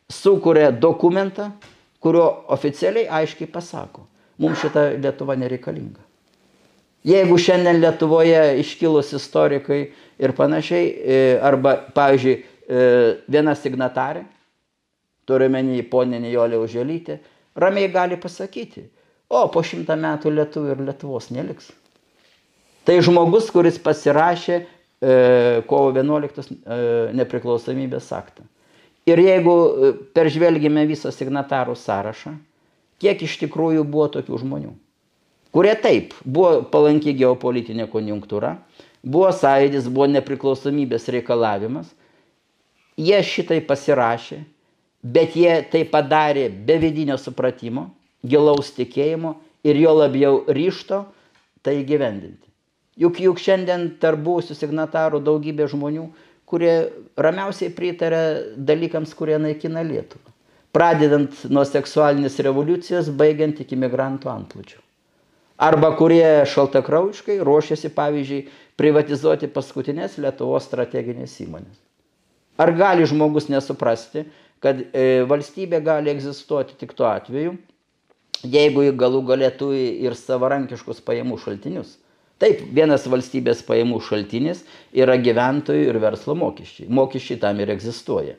sukuria dokumentą, kurio oficialiai aiškiai pasako, mums šita Lietuva nereikalinga. Jeigu šiandien Lietuvoje iškilus istorikai ir panašiai, e, arba, pavyzdžiui, e, viena signatarė, turiuomenį ponė Nijolė Užėlytė, ramiai gali pasakyti, o po šimtą metų Lietuvų ir Lietuvos neliks. Tai žmogus, kuris pasirašė e, kovo 11 e, nepriklausomybės aktą. Ir jeigu peržvelgime visą signatarų sąrašą, kiek iš tikrųjų buvo tokių žmonių, kurie taip, buvo palanki geopolitinė konjunktūra, buvo sąjūdis, buvo nepriklausomybės reikalavimas, jie šitai pasirašė bet jie tai padarė be vidinio supratimo, gilaus tikėjimo ir jo labiau ryšto tai gyvendinti. Juk, juk šiandien tarp buvusių signatarų daugybė žmonių, kurie ramiausiai pritarė dalykams, kurie naikina Lietuvą. Pradedant nuo seksualinės revoliucijos, baigiant iki migrantų antplūdžių. Arba kurie šaltakraujiškai ruošiasi, pavyzdžiui, privatizuoti paskutinės Lietuvos strateginės įmonės. Ar gali žmogus nesuprasti, kad e, valstybė gali egzistuoti tik tuo atveju, jeigu ji galų galę turi ir savarankiškus pajamų šaltinius. Taip, vienas valstybės pajamų šaltinis yra gyventojų ir verslo mokesčiai. Mokesčiai tam ir egzistuoja.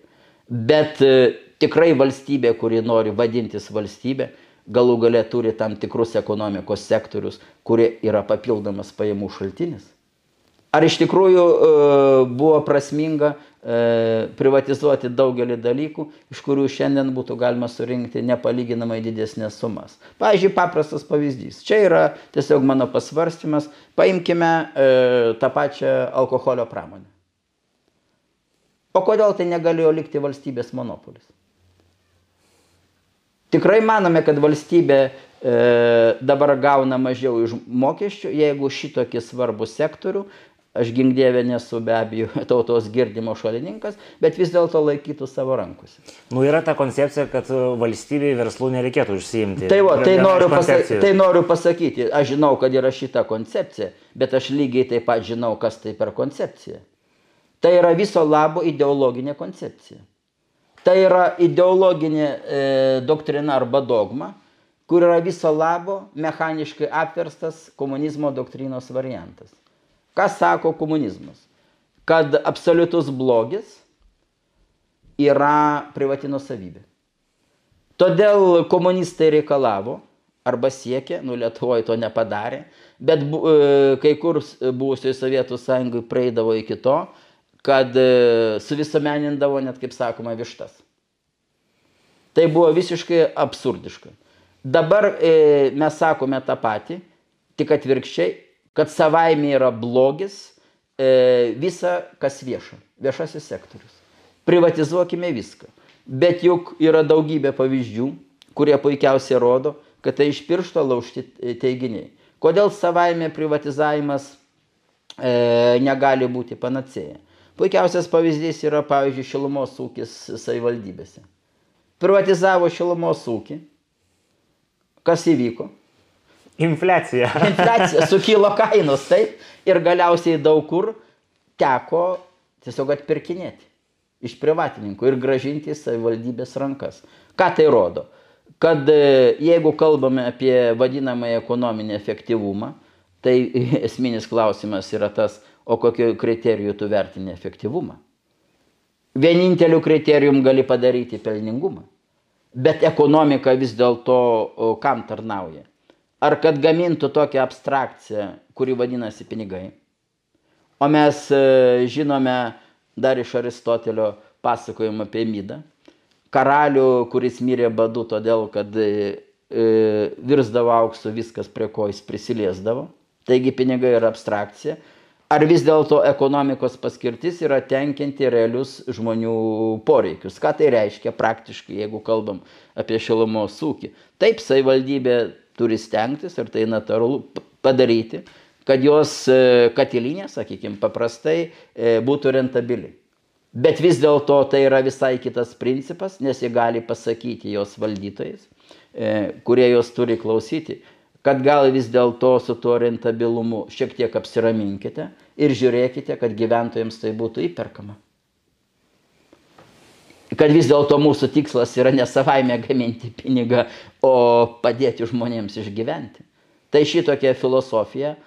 Bet e, tikrai valstybė, kuri nori vadintis valstybė, galų galę turi tam tikrus ekonomikos sektorius, kurie yra papildomas pajamų šaltinis. Ar iš tikrųjų e, buvo prasminga e, privatizuoti daugelį dalykų, iš kurių šiandien būtų galima surinkti nepalyginamai didesnės sumas. Pavyzdžiui, paprastas pavyzdys. Čia yra tiesiog mano pasvarstymas. Paimkime e, tą pačią alkoholio pramonę. O kodėl tai negalėjo likti valstybės monopolis? Tikrai manome, kad valstybė e, dabar gauna mažiau iš mokesčių, jeigu šitokį svarbų sektorių aš gink dieve nesu be abejo tautos girdimo šalininkas, bet vis dėlto laikytų savo rankose. Nu, yra ta koncepcija, kad valstybei verslų nereikėtų užsiimti. Tai, va, tai, noriu pasakyti, tai noriu pasakyti, aš žinau, kad yra šita koncepcija, bet aš lygiai taip pat žinau, kas tai per koncepcija. Tai yra viso labo ideologinė koncepcija. Tai yra ideologinė e, doktrina arba dogma, kur yra viso labo mechaniškai apverstas komunizmo doktrinos variantas. Ką sako komunizmas? Kad absoliutus blogis yra privati nusavybė. Todėl komunistai reikalavo arba siekė, nu Lietuvoje to nepadarė, bet e, kai kur buvusioje Sovietų sąjungai praeidavo iki to, kad e, suvisuomenindavo net, kaip sakoma, vištas. Tai buvo visiškai absurdiška. Dabar e, mes sakome tą patį, tik atvirkščiai kad savaime yra blogis e, visa, kas vieša, viešasis sektorius. Privatizuokime viską. Bet juk yra daugybė pavyzdžių, kurie puikiausiai rodo, kad tai iš piršto laužti teiginiai. Kodėl savaime privatizavimas e, negali būti panacėja? Puikiausias pavyzdys yra, pavyzdžiui, šilumos ūkis savivaldybėse. Privatizavo šilumos ūkį. Kas įvyko? Infliacija. Infliacija, sukilo kainos, taip. Ir galiausiai daug kur teko tiesiog atpirkinėti iš privatininkų ir gražinti į savivaldybės rankas. Ką tai rodo? Kad e, jeigu kalbame apie vadinamąjį ekonominį efektyvumą, tai esminis klausimas yra tas, o kokiu kriteriju tu vertini efektyvumą. Vieninteliu kriterijum gali padaryti pelningumą. Bet ekonomika vis dėlto kam tarnauja? ar kad gamintų tokią abstrakciją, kuri vadinasi pinigai. O mes e, žinome dar iš Aristotelio pasakojimą apie Mydą. Karalių, kuris mirė badu todėl, kad e, e, virsdavo auksu viskas, prie ko jis prisiliesdavo. Taigi pinigai yra abstrakcija. Ar vis dėlto ekonomikos paskirtis yra tenkinti realius žmonių poreikius? Ką tai reiškia praktiškai, jeigu kalbam apie šilumos ūkį? Taip, savivaldybė turi stengtis ir tai natūralu padaryti, kad jos e, katilinė, sakykime, paprastai e, būtų rentabili. Bet vis dėlto tai yra visai kitas principas, nes jie gali pasakyti jos valdytojais, e, kurie jos turi klausyti, kad gal vis dėlto su tuo rentabilumu šiek tiek apsiraminkite ir žiūrėkite, kad gyventojams tai būtų įperkama kad vis dėlto mūsų tikslas yra ne savaime gaminti pinigą, o padėti žmonėms išgyventi. Tai šitokia filosofija e,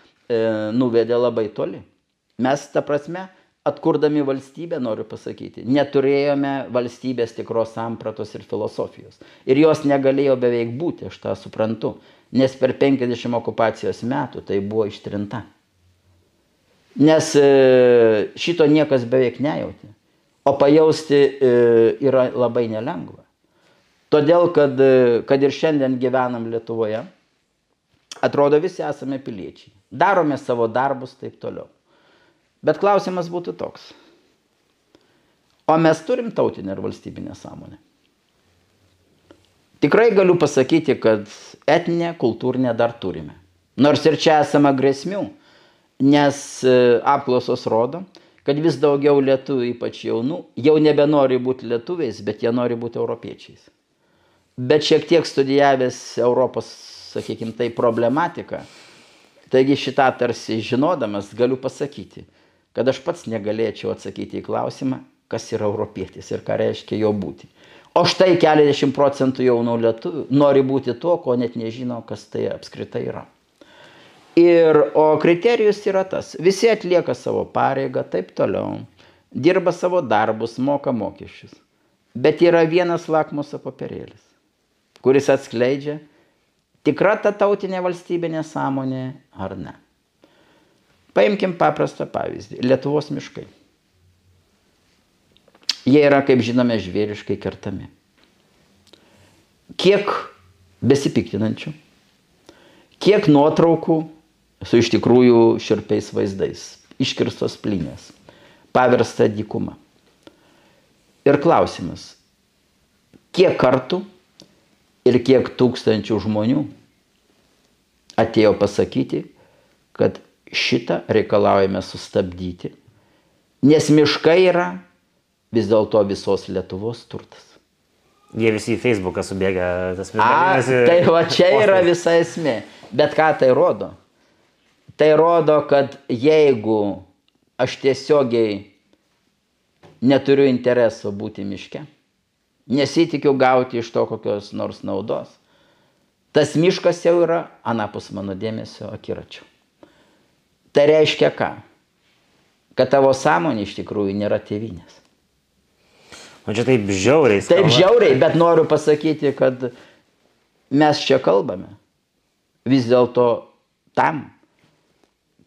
nuvedė labai toli. Mes, ta prasme, atkurdami valstybę, noriu pasakyti, neturėjome valstybės tikros sampratos ir filosofijos. Ir jos negalėjo beveik būti, aš tą suprantu, nes per 50 okupacijos metų tai buvo ištrinta. Nes e, šito niekas beveik nejautė. O pajausti e, yra labai nelengva. Todėl, kad, e, kad ir šiandien gyvenam Lietuvoje, atrodo visi esame piliečiai. Darome savo darbus taip toliau. Bet klausimas būtų toks. O mes turim tautinę ir valstybinę sąmonę. Tikrai galiu pasakyti, kad etinę, kultūrinę dar turime. Nors ir čia esame grėsmių, nes e, apklausos rodo, kad vis daugiau lietuvių, ypač jaunų, jau nebenori būti lietuviais, bet jie nori būti europiečiais. Bet šiek tiek studijavęs Europos, sakykime, tai problematiką, taigi šitą tarsi žinodamas galiu pasakyti, kad aš pats negalėčiau atsakyti į klausimą, kas yra europietis ir ką reiškia jo būti. O štai keliasdešimt procentų jaunų lietuvių nori būti tuo, ko net nežino, kas tai apskritai yra. Ir, o kriterijus yra tas, visi atlieka savo pareigą, taip toliau, dirba savo darbus, moka mokesčius. Bet yra vienas lakmuso papirėlis, kuris atskleidžia, tikra ta tautinė valstybinė sąmonė ar ne. Paimkim paprastą pavyzdį. Lietuvos miškai. Jie yra, kaip žinome, žvėriškai kertami. Kiek besipiktinančių, kiek nuotraukų su iš tikrųjų širpiais vaizdais, iškirstos plynės, paversta dykuma. Ir klausimas, kiek kartų ir kiek tūkstančių žmonių atėjo pasakyti, kad šitą reikalaujame sustabdyti, nes miškai yra vis dėlto visos Lietuvos turtas. Jie visi į Facebooką subėga, tas A, tai va čia yra visa esmė. Bet ką tai rodo? Tai rodo, kad jeigu aš tiesiogiai neturiu intereso būti miške, nesitikiu gauti iš to kokios nors naudos, tas miškas jau yra anapus mano dėmesio akiračių. Tai reiškia ką? Kad tavo sąmonė iš tikrųjų nėra tėvinės. O čia taip žiauriai. Taip žiauriai, bet noriu pasakyti, kad mes čia kalbame vis dėlto tam,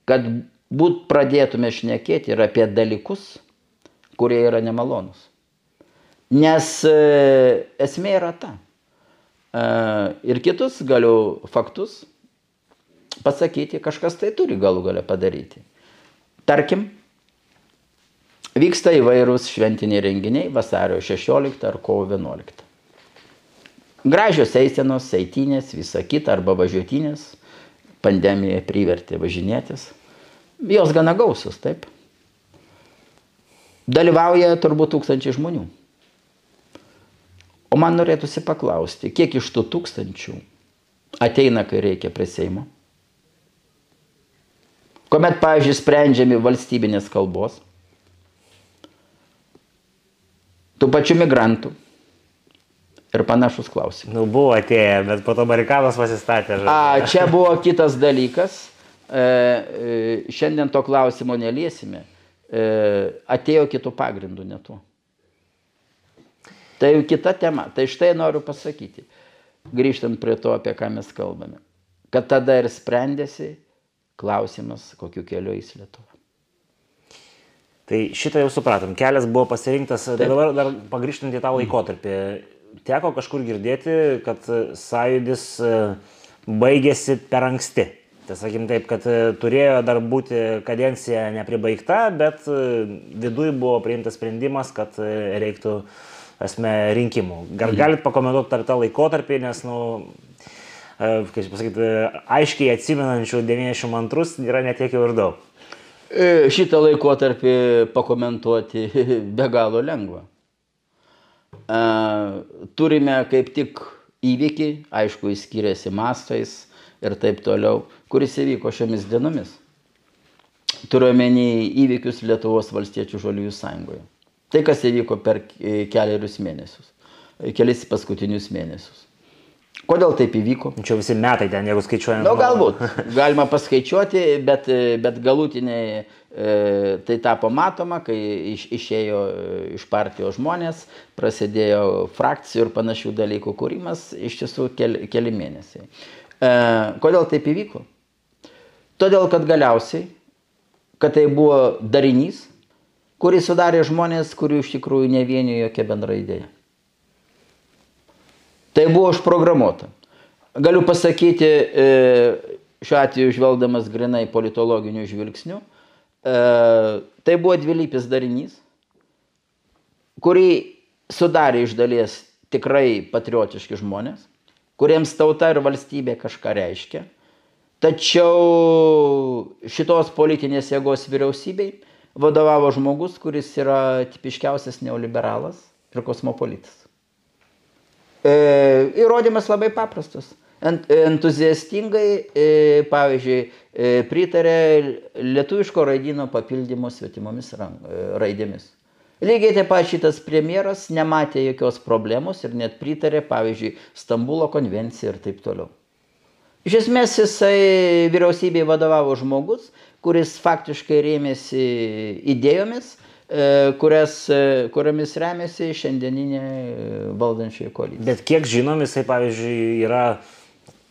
kad būt pradėtume šnekėti ir apie dalykus, kurie yra nemalonus. Nes e, esmė yra ta. E, ir kitus galiu faktus pasakyti, kažkas tai turi galų galę padaryti. Tarkim, Vyksta įvairūs šventiniai renginiai vasario 16 ar kovo 11. Gražios eisenos, eitinės, visa kita arba važiuotinės. Pandemija privertė važinėtis. Jos gana gausios, taip. Dalyvauja turbūt tūkstančiai žmonių. O man norėtųsi paklausti, kiek iš tų tūkstančių ateina, kai reikia prie Seimo? Komet, pavyzdžiui, sprendžiami valstybinės kalbos tų pačių migrantų ir panašus klausimai. Nu, buvo atėję, bet po to barikadas pasistatė. Žodžiu. A, čia buvo kitas dalykas. E, e, šiandien to klausimo neliesime. E, atėjo kitų pagrindų netu. Tai jau kita tema. Tai štai noriu pasakyti, grįžtant prie to, apie ką mes kalbame. Kad tada ir sprendėsi klausimas, kokiu keliu eis Lietuva. Tai šitą jau supratom. Kelias buvo pasirinktas, tai dabar dar pagrįžtant į tą laikotarpį. Teko kažkur girdėti, kad sąjūdis e, baigėsi per anksti. Tai sakykim taip, kad e, turėjo dar būti kadencija nepribaigta, bet e, viduje buvo priimtas sprendimas, kad reiktų esmė rinkimų. Gal mhm. galit pakomentuoti ar tą laikotarpį, nes, nu, kaip pasakyti, aiškiai atsimenančių 92 yra netiek jau ir daug. E, šitą laikotarpį pakomentuoti be galo lengva. E, turime kaip tik įvykį, aišku, jis skiriasi mastais ir taip toliau, kuris įvyko šiomis dienomis. Turiuomenį įvykius Lietuvos valstiečių žaliųjų sąjungoje. Tai, kas įvyko per keliarius mėnesius, kelis paskutinius mėnesius. Kodėl taip įvyko? Čia visi metai ten, jeigu skaičiuojame. Na, nu, galbūt. Galima paskaičiuoti, bet, bet galutiniai e, tai tapo matoma, kai iš, išėjo e, iš partijos žmonės, prasidėjo frakcijų ir panašių dalykų kūrimas, iš tiesų keli, keli mėnesiai. E, kodėl taip įvyko? Todėl, kad galiausiai, kad tai buvo darinys, kurį sudarė žmonės, kurių iš tikrųjų ne vienijo jokia bendra idėja. Tai buvo užprogramuota. Galiu pasakyti, e, šiuo atveju žvelgdamas grinai politologiniu žvilgsniu, e, tai buvo dvilypis darinys, kurį sudarė iš dalies tikrai patriotiški žmonės, kuriems tauta ir valstybė kažką reiškia. Tačiau šitos politinės jėgos vyriausybei vadovavo žmogus, kuris yra tipiškiausias neoliberalas ir kosmopolitas. E, įrodymas labai paprastas. Entuziastingai, e, pavyzdžiui, e, pritarė lietuviško raidyno papildymo svetimomis raidėmis. Lygiai taip pat šitas premjeras nematė jokios problemos ir net pritarė, pavyzdžiui, Stambulo konvencijai ir taip toliau. Iš esmės jisai vyriausybei vadovavo žmogus, kuris faktiškai rėmėsi idėjomis, e, kurias, e, kuriamis remiasi šiandieninė valdančioji koalicija. Bet kiek žinom, jisai, pavyzdžiui, yra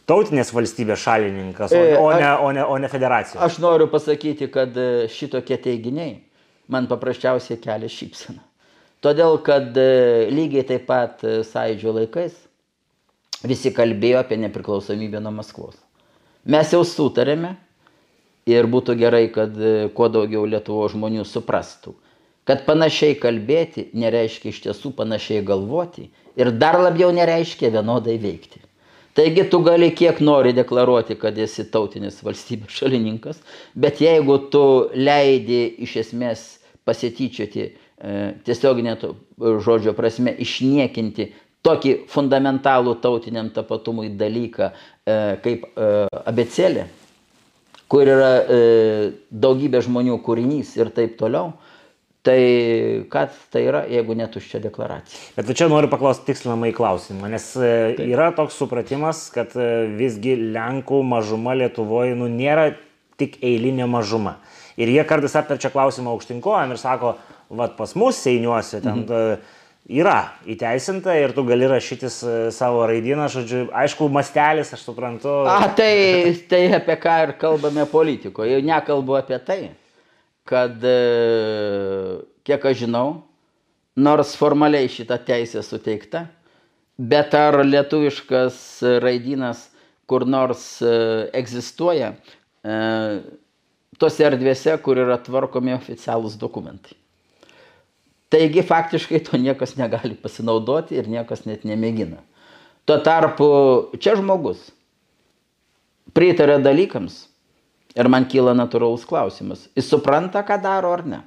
tautinės valstybės šalininkas, o, o, ne, o, ne, o ne federacijos. Aš noriu pasakyti, kad šitokie teiginiai man paprasčiausiai kelia šypseną. Todėl, kad lygiai taip pat sąidžio laikais visi kalbėjo apie nepriklausomybę nuo Maskvos. Mes jau sutarėme, ir būtų gerai, kad e, kuo daugiau Lietuvo žmonių suprastų, kad panašiai kalbėti nereiškia iš tiesų panašiai galvoti ir dar labiau nereiškia vienodai veikti. Taigi tu gali kiek nori deklaruoti, kad esi tautinis valstybės šalininkas, bet jeigu tu leidi iš esmės pasityčioti e, tiesioginė žodžio prasme išniekinti tokį fundamentalų tautiniam tapatumui dalyką e, kaip e, abecelė, kur yra e, daugybė žmonių kūrinys ir taip toliau, tai kad tai yra, jeigu netuščia deklaracija. Bet čia noriu paklausti tikslinamą į klausimą, nes e, taip. yra toks supratimas, kad e, visgi Lenkų mažuma Lietuvoje nu, nėra tik eilinė mažuma. Ir jie kartais aptarčia klausimą aukštinkojam ir sako, vad pas mus seiniuose ten... Mhm yra įteisinta ir tu gali rašytis e, savo raidyną, žodžiu, aišku, mastelis, aš suprantu. A, tai, tai apie ką ir kalbame politikoje. Nekalbu apie tai, kad, e, kiek aš žinau, nors formaliai šita teisė suteikta, bet ar lietuviškas raidynas kur nors e, egzistuoja tose erdvėse, kur yra tvarkomi oficialūs dokumentai. Taigi faktiškai to niekas negali pasinaudoti ir niekas net nemėgina. Tuo tarpu čia žmogus pritarė dalykams ir man kyla natūralus klausimas. Jis supranta, ką daro ar ne.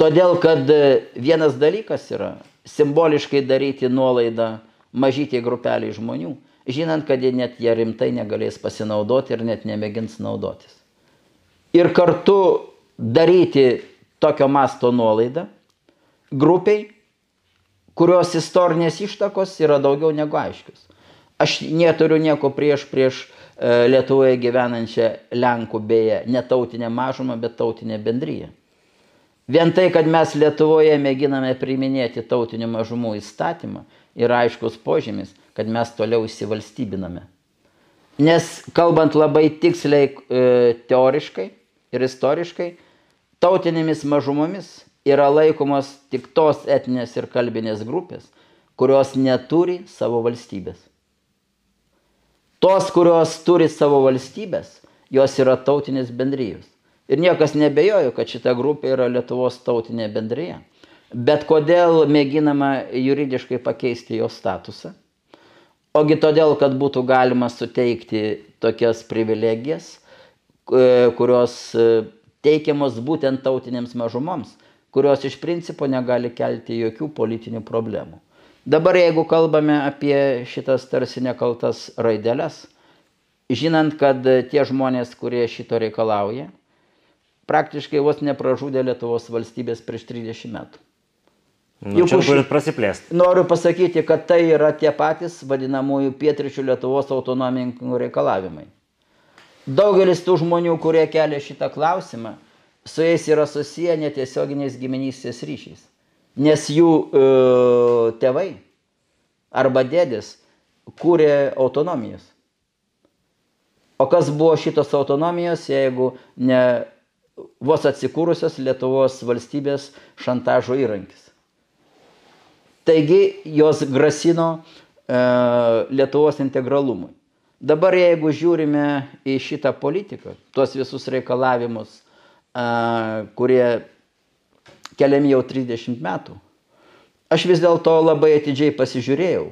Todėl, kad vienas dalykas yra simboliškai daryti nuolaidą mažytiai grupeliai žmonių, žinant, kad jie net jie rimtai negalės pasinaudoti ir net nemėgins naudotis. Ir kartu daryti tokio masto nuolaidą grupiai, kurios istorinės ištakos yra daugiau negu aiškios. Aš neturiu nieko prieš prieš e, Lietuvoje gyvenančią Lenkų beje, ne tautinę mažumą, bet tautinę bendryją. Vien tai, kad mes Lietuvoje mėginame priminėti tautinių mažumų įstatymą, yra aiškus požymis, kad mes toliau įsivalstybiname. Nes kalbant labai tiksliai e, teoriškai ir istoriškai, tautinėmis mažumomis yra laikomos tik tos etinės ir kalbinės grupės, kurios neturi savo valstybės. Tos, kurios turi savo valstybės, jos yra tautinės bendrijos. Ir niekas nebejojo, kad šita grupė yra Lietuvos tautinė bendryje. Bet kodėl mėginama juridiškai pakeisti jos statusą? Ogi todėl, kad būtų galima suteikti tokias privilegijas, e, kurios e, teikiamos būtent tautinėms mažumoms, kurios iš principo negali kelti jokių politinių problemų. Dabar jeigu kalbame apie šitas tarsi nekaltas raideles, žinant, kad tie žmonės, kurie šito reikalauja, praktiškai vos nepražudė Lietuvos valstybės prieš 30 metų. Nu, Juk už turit prasiplėsti. Noriu pasakyti, kad tai yra tie patys vadinamųjų pietričių Lietuvos autonomininkų reikalavimai. Daugelis tų žmonių, kurie kelia šitą klausimą, su jais yra susiję netiesioginiais giminystės ryšiais. Nes jų e, tėvai arba dėdės kūrė autonomijos. O kas buvo šitos autonomijos, jeigu ne vos atsikūrusios Lietuvos valstybės šantažo įrankis. Taigi jos grasino e, Lietuvos integralumui. Dabar jeigu žiūrime į šitą politiką, tuos visus reikalavimus kurie keliami jau 30 metų, aš vis dėlto labai atidžiai pasižiūrėjau,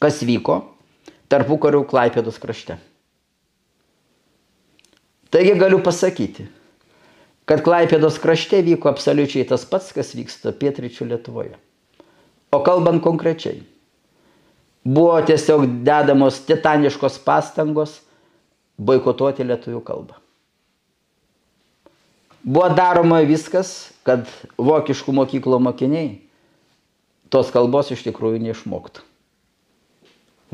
kas vyko tarpų karių Klaipėdos krašte. Taigi galiu pasakyti, kad Klaipėdos krašte vyko absoliučiai tas pats, kas vyksta pietryčių Lietuvoje. O kalbant konkrečiai, buvo tiesiog dedamos titaniškos pastangos boikotuoti lietuvių kalbą. Buvo daroma viskas, kad vokiškų mokyklų mokiniai tos kalbos iš tikrųjų neišmoktų.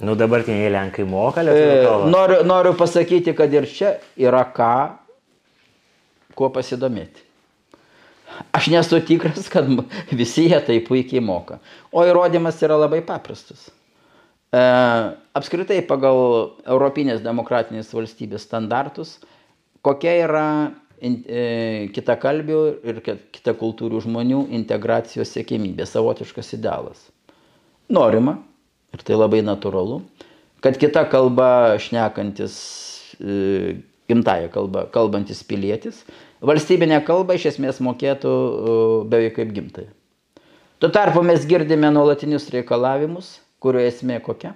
Nu dabartiniai Lenkai moka lietuvių E, kalbą. noriu, noriu pasakyti, kad ir čia yra ką, kuo pasidomėti. Aš nesu tikras, kad visi jie tai puikiai moka. O įrodymas yra labai paprastas. E, apskritai pagal Europinės demokratinės valstybės standartus, kokia yra in, e, kitakalbių ir ki- kitakultūrių žmonių integracijos siekimybė, savotiškas idealas. Norima, ir tai labai natūralu, kad kita kalba šnekantis, e, gimtaja kalba, kalbantis pilietis, valstybinę kalbą iš esmės mokėtų e, beveik kaip gimtai. Tuo tarpu mes girdime nuolatinius reikalavimus, kurio esmė kokia?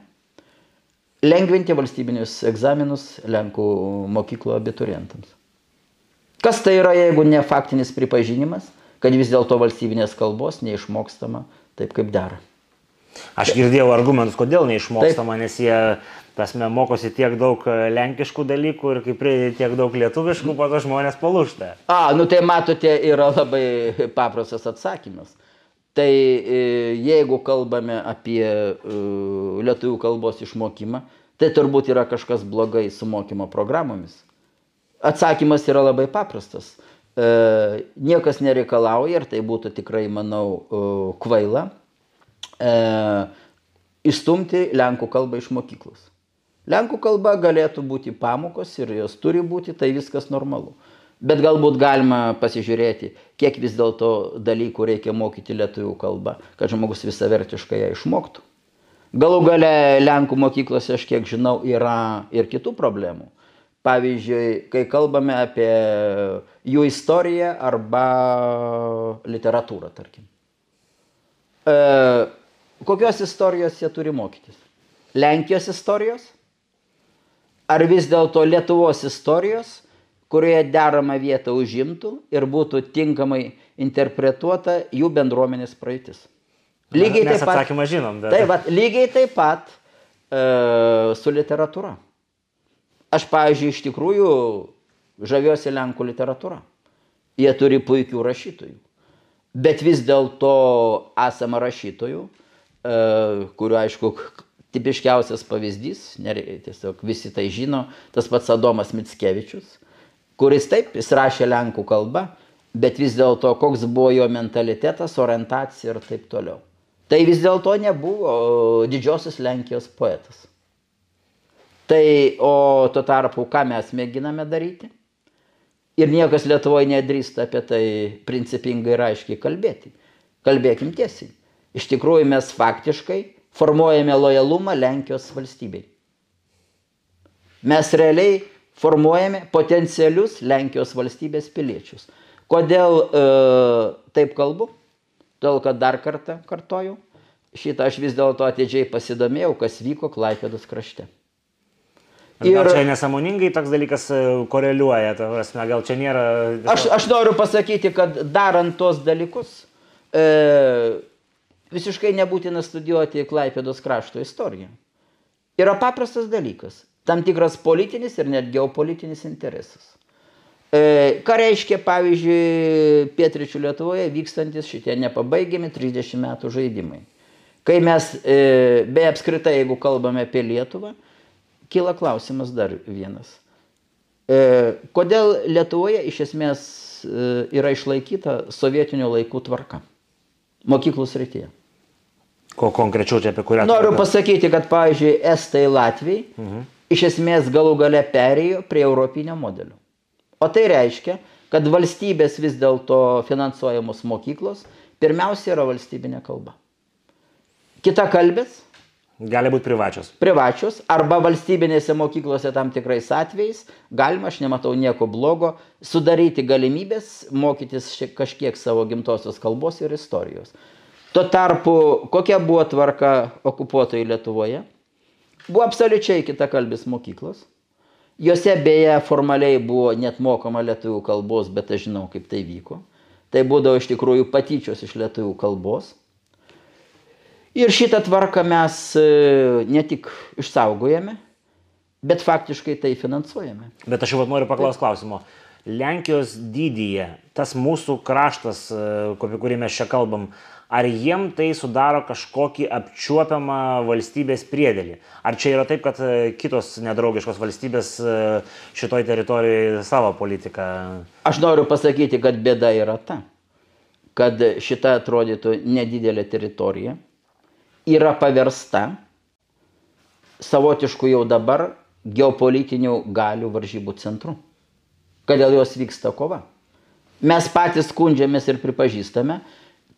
Lengvinti valstybinius egzaminus Lenkų mokyklų abiturientams. Kas tai yra, jeigu ne faktinis pripažinimas, kad vis dėlto valstybinės kalbos neišmokstama taip, kaip dera? Aš girdėjau argumentus, kodėl neišmokstama, nes jie, tasme, mokosi tiek daug e, lenkiškų dalykų ir kai pridedi tiek daug lietuviškų, po to žmonės palūšta. A, nu tai matote, yra labai paprastas atsakymas. Tai e, jeigu kalbame apie e, lietuvių kalbos išmokymą, tai turbūt yra kažkas blogai su mokymo programomis. Atsakymas yra labai paprastas. E, niekas nereikalauja ir tai būtų tikrai, manau, e, kvaila e, išstumti Lenkų kalbą iš mokyklos. Lenkų kalba galėtų būti pamokos ir jos turi būti, tai viskas normalu. Bet galbūt galima pasižiūrėti, kiek vis dėlto dalykų reikia mokyti lietuvių kalbą, kad žmogus visavertiškai ją išmoktų. Galų gale Lenkų mokyklose, aš kiek žinau, yra ir kitų problemų. Pavyzdžiui, kai kalbame apie jų istoriją arba literatūrą, tarkim. E, kokios istorijos jie turi mokytis? Lenkijos istorijos? Ar vis dėlto Lietuvos istorijos, kurioje derama vieta užimtų ir būtų tinkamai interpretuota jų bendruomenės praeitis? Lygiai Mes taip pat. žinom, bet- Taip, pat, lygiai taip pat e, su literatūra. Aš, pavyzdžiui, iš tikrųjų žaviuosi Lenkų literatūra. Jie turi puikių rašytojų. Bet vis dėlto esama rašytojų, e, kuriuo, aišku, tipiškiausias pavyzdys, tiesiog visi tai žino, tas pats Adomas Mickevičius, kuris taip, jis rašė Lenkų kalbą, bet vis dėlto koks buvo jo mentalitetas, orientacija ir taip toliau. Tai vis dėlto nebuvo didžiosios Lenkijos poetas. Tai, o tuo tarpu, ką mes mėginame daryti? Ir niekas Lietuvoje nedrįsta apie tai principingai ir aiškiai kalbėti. Kalbėkim tiesiai. Iš tikrųjų mes faktiškai formuojame lojalumą Lenkijos valstybei. Mes realiai formuojame potencialius Lenkijos valstybės piliečius. Kodėl e, taip kalbu? Todėl, kad dar kartą kartoju, šitą aš vis dėlto atidžiai pasidomėjau, kas vyko Klaipėdos krašte. Ir... Gal čia nesąmoningai toks dalykas e, koreliuoja, ta prasme, gal čia nėra... Aš, aš noriu pasakyti, kad darant tos dalykus, e, visiškai nebūtina studijuoti Klaipėdos krašto istoriją. Yra paprastas dalykas. Tam tikras politinis ir net geopolitinis interesas. E, ką reiškia, pavyzdžiui, pietričių Lietuvoje vykstantis šitie nepabaigiami 30 metų žaidimai. Kai mes, e, be apskritai, jeigu kalbame apie Lietuvą, kyla klausimas dar vienas. E, kodėl Lietuvoje iš esmės e, yra išlaikyta sovietinių laikų tvarka? Mokyklų srityje. Ko konkrečiau čia apie kurią... Noriu tvarką? pasakyti, kad, pavyzdžiui, Estai Latvijai mhm. iš esmės galų gale perėjo prie europinio modelio. O tai reiškia, kad valstybės vis dėlto finansuojamos mokyklos pirmiausia yra valstybinė kalba. Kita kalbės Gali būti privačios. privačios arba valstybinėse mokyklose tam tikrais atvejais galima, aš nematau nieko blogo, sudaryti galimybės mokytis kažkiek savo gimtosios kalbos ir istorijos. Tuo tarpu, kokia buvo tvarka okupuotojai Lietuvoje? Buvo absoliučiai kitakalbis mokyklos. Jose beje formaliai buvo net mokama lietuvių kalbos, bet aš žinau, kaip tai vyko. Tai būdavo iš tikrųjų patyčios iš lietuvių kalbos. Ir šitą tvarką mes e, ne tik išsaugojame, bet faktiškai tai finansuojame. Bet aš jau noriu paklausti klausimo. Lenkijos dydyje, tas mūsų kraštas, e, apie kurį mes čia kalbam, ar jiem tai sudaro kažkokį apčiuopiamą valstybės priedėlį? Ar čia yra taip, kad e, kitos nedraugiškos valstybės šitoj teritorijoje savo politiką? Aš noriu pasakyti, kad bėda yra ta, kad šita atrodytų nedidelė teritorija yra paversta savotišku jau dabar geopolitinių galių varžybų centru. Kad dėl jos vyksta kova. Mes patys skundžiamės ir pripažįstame,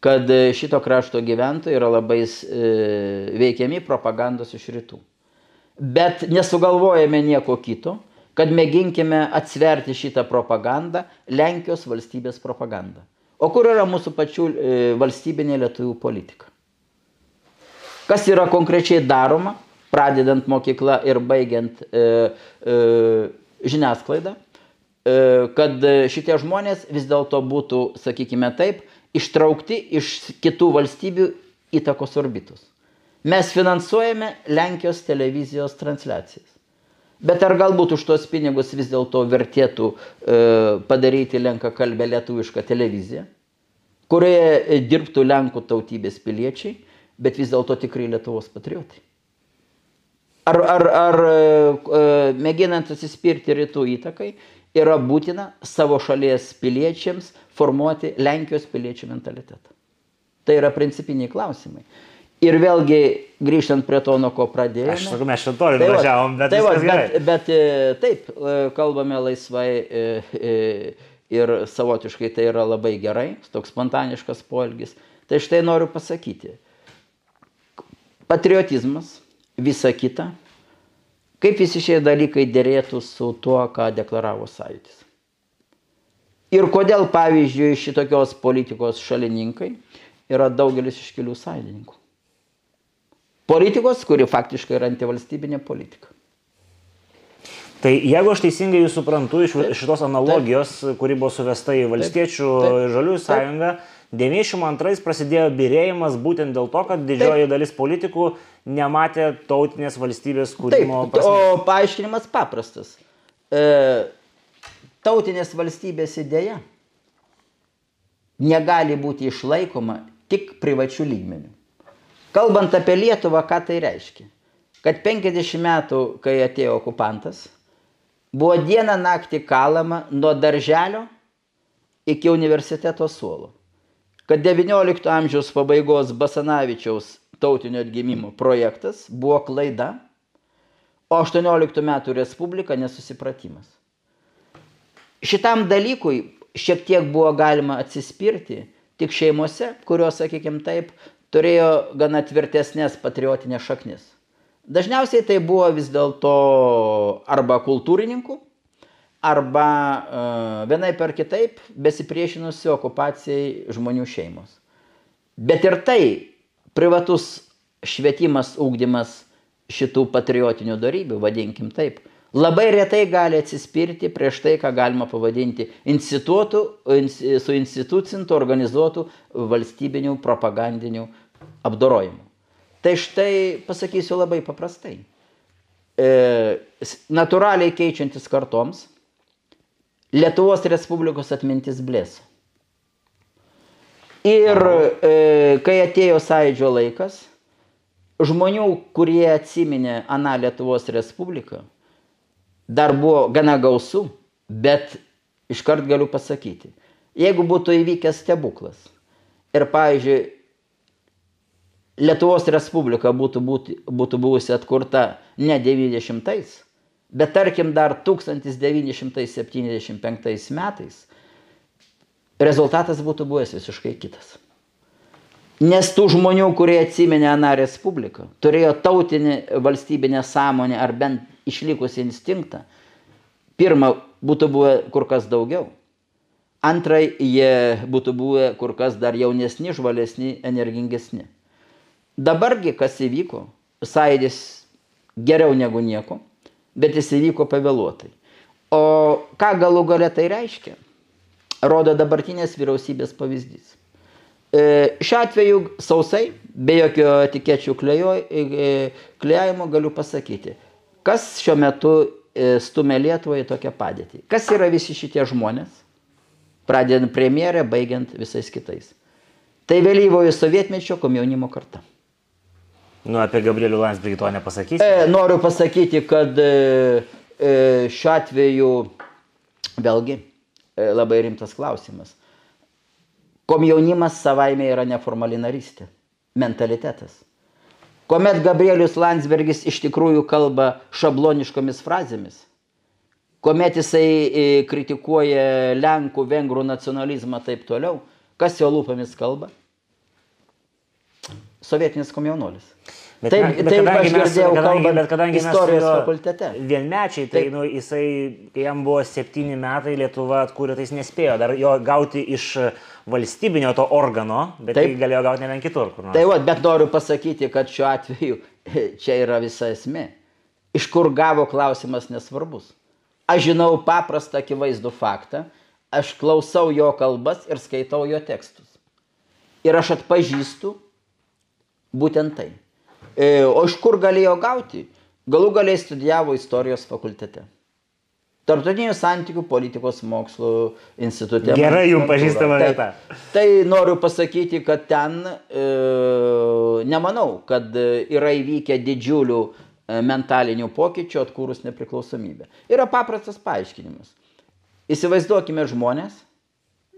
kad šito krašto gyventojai yra labai e, veikiami propagandos iš rytų. Bet nesugalvojame nieko kito, kad mėginkime atsverti šitą propagandą, Lenkijos valstybės propagandą. O kur yra mūsų pačių e, valstybinė lietuvių politika? Kas yra konkrečiai daroma, pradedant mokyklą ir baigiant e, e, žiniasklaidą, e, kad šitie žmonės vis dėlto būtų, sakykime taip, ištraukti iš kitų valstybių įtakos orbitus. Mes finansuojame Lenkijos televizijos transliacijas. Bet ar galbūt už tos pinigus vis dėlto vertėtų e, padaryti lenkakalbę lietuvišką televiziją, kurioje dirbtų Lenkų tautybės piliečiai, bet vis dėlto tikrai Lietuvos patriotai? Ar, ar, ar e, e, mėginant atsispirti rytų įtakai, yra būtina savo šalies piliečiams formuoti Lenkijos piliečių mentalitetą. Tai yra principiniai klausimai. Ir vėlgi, grįžtant prie to, nuo ko pradėjome. Aš sakau, mes šitą tai važiavom, bet, tai va, bet, bet e, taip, kalbame laisvai ir savotiškai tai yra labai gerai, toks spontaniškas poelgis. Tai štai noriu pasakyti. Patriotizmas, visa kita Kaip visi šie dalykai dėrėtų su tuo, ką deklaravo sąjūdis. Ir kodėl, pavyzdžiui, šitokios politikos šalininkai yra daugelis iškelių sąjungininkų. Politikos, kuri faktiškai yra antivalstybinė politika. Tai jeigu aš teisingai jūs suprantu iš šitos analogijos, taip, kuri buvo suvesta į valstiečių taip, taip, žaliųjų sąjungą, taip 92 prasidėjo birėjimas būtent dėl to, kad didžioji Taip. dalis politikų nematė tautinės valstybės kūrimo. Taip, o paaiškinimas paprastas. E, tautinės valstybės idėja negali būti išlaikoma tik privačių lygmenių. Kalbant apie Lietuvą, ką tai reiškia? Kad 50 metų, kai atėjo okupantas, buvo dieną naktį kalama nuo darželio iki universiteto suolo kad XIX amžiaus pabaigos Basanavičiaus tautinio atgimimo projektas buvo klaida, o 18 metų Respublika nesusipratimas. Šitam dalykui šiek tiek buvo galima atsispirti tik šeimose, kurios, sakykime taip, turėjo gana tvirtesnės patriotinės šaknis. Dažniausiai tai buvo vis dėlto arba kultūrininkų, arba uh, vienai per kitaip besipriešinusi okupacijai žmonių šeimos. Bet ir tai privatus švietimas, ūkdymas šitų patriotinių darybių, vadinkim taip, labai retai gali atsispirti prieš tai, ką galima pavadinti institutų, su institucintu organizuotų valstybinių propagandinių apdorojimų. Tai štai pasakysiu labai paprastai. E, natūraliai keičiantis kartoms, Lietuvos Respublikos atmintis blėso. Ir e, kai atėjo sąjūdžio laikas, žmonių, kurie atsiminė Aną Lietuvos Respubliką, dar buvo gana gausų, bet iškart galiu pasakyti, jeigu būtų įvykęs stebuklas ir, pavyzdžiui, Lietuvos Respublika būtų, būtų, būtų buvusi atkurta ne 90-ais, Bet tarkim dar 1975 metais rezultatas būtų buvęs visiškai kitas. Nes tų žmonių, kurie atsiminė Aną Respubliką, turėjo tautinį valstybinę sąmonę ar bent išlikusi instinktą, pirmą būtų buvę kur kas daugiau. Antrai, jie būtų buvę kur kas dar jaunesni, žvalesni, energingesni. Dabargi, kas įvyko, sąjūdis geriau negu nieko bet jis įvyko pavėluotai. O ką galų gale tai reiškia, rodo dabartinės vyriausybės pavyzdys. E, šiuo atveju sausai, be jokio etikečių klejojimo, galiu pasakyti, kas šiuo metu e, stumia Lietuvą į tokią padėtį. Kas yra visi šitie žmonės? Pradedant premjerę, baigiant visais kitais. Tai vėlyvojo sovietmečio komjaunimo karta. Nu, apie Gabrielių Landsbergį to nepasakysi. E, noriu pasakyti, kad e, e, šiuo atveju vėlgi e, labai rimtas klausimas. Komjaunimas savaime yra neformali narystė, mentalitetas. Komet Gabrielius Landsbergis iš tikrųjų kalba šabloniškomis frazėmis, kuomet jisai e, kritikuoja Lenkų, Vengrų nacionalizmą taip toliau, kas jo lūpomis kalba? Sovietinis komjaunuolis. Bet, taip, bet taip kadangi mes- girdėjau kadangi- kalbant bet kadangi mes istorijos fakultete. Vienmečiai, tai Taip. nu, jisai, kai jam buvo septyni metai, Lietuva atkūrė, tai jis nespėjo dar jo gauti iš valstybinio to organo, bet Taip. tai galėjo gauti ne vien kitur. kur nors. Tai va, bet noriu pasakyti, kad šiuo atveju čia yra visa esmė. Iš kur gavo klausimas nesvarbus. Aš žinau paprastą akivaizdų faktą, aš klausau jo kalbas ir skaitau jo tekstus. Ir aš atpažįstu būtent tai. E, O iš kur galėjo gauti? Galų galiai studijavo istorijos fakultete. Tartutinių santykių politikos mokslų institute. Gerai jum magistrantūra. pažįstama Taip. vieta. Tai noriu pasakyti, kad ten e, nemanau, kad e, yra įvykę didžiulių e, mentalinių pokyčių atkūrus nepriklausomybę. Yra paprastas paaiškinimas. Įsivaizduokime žmonės,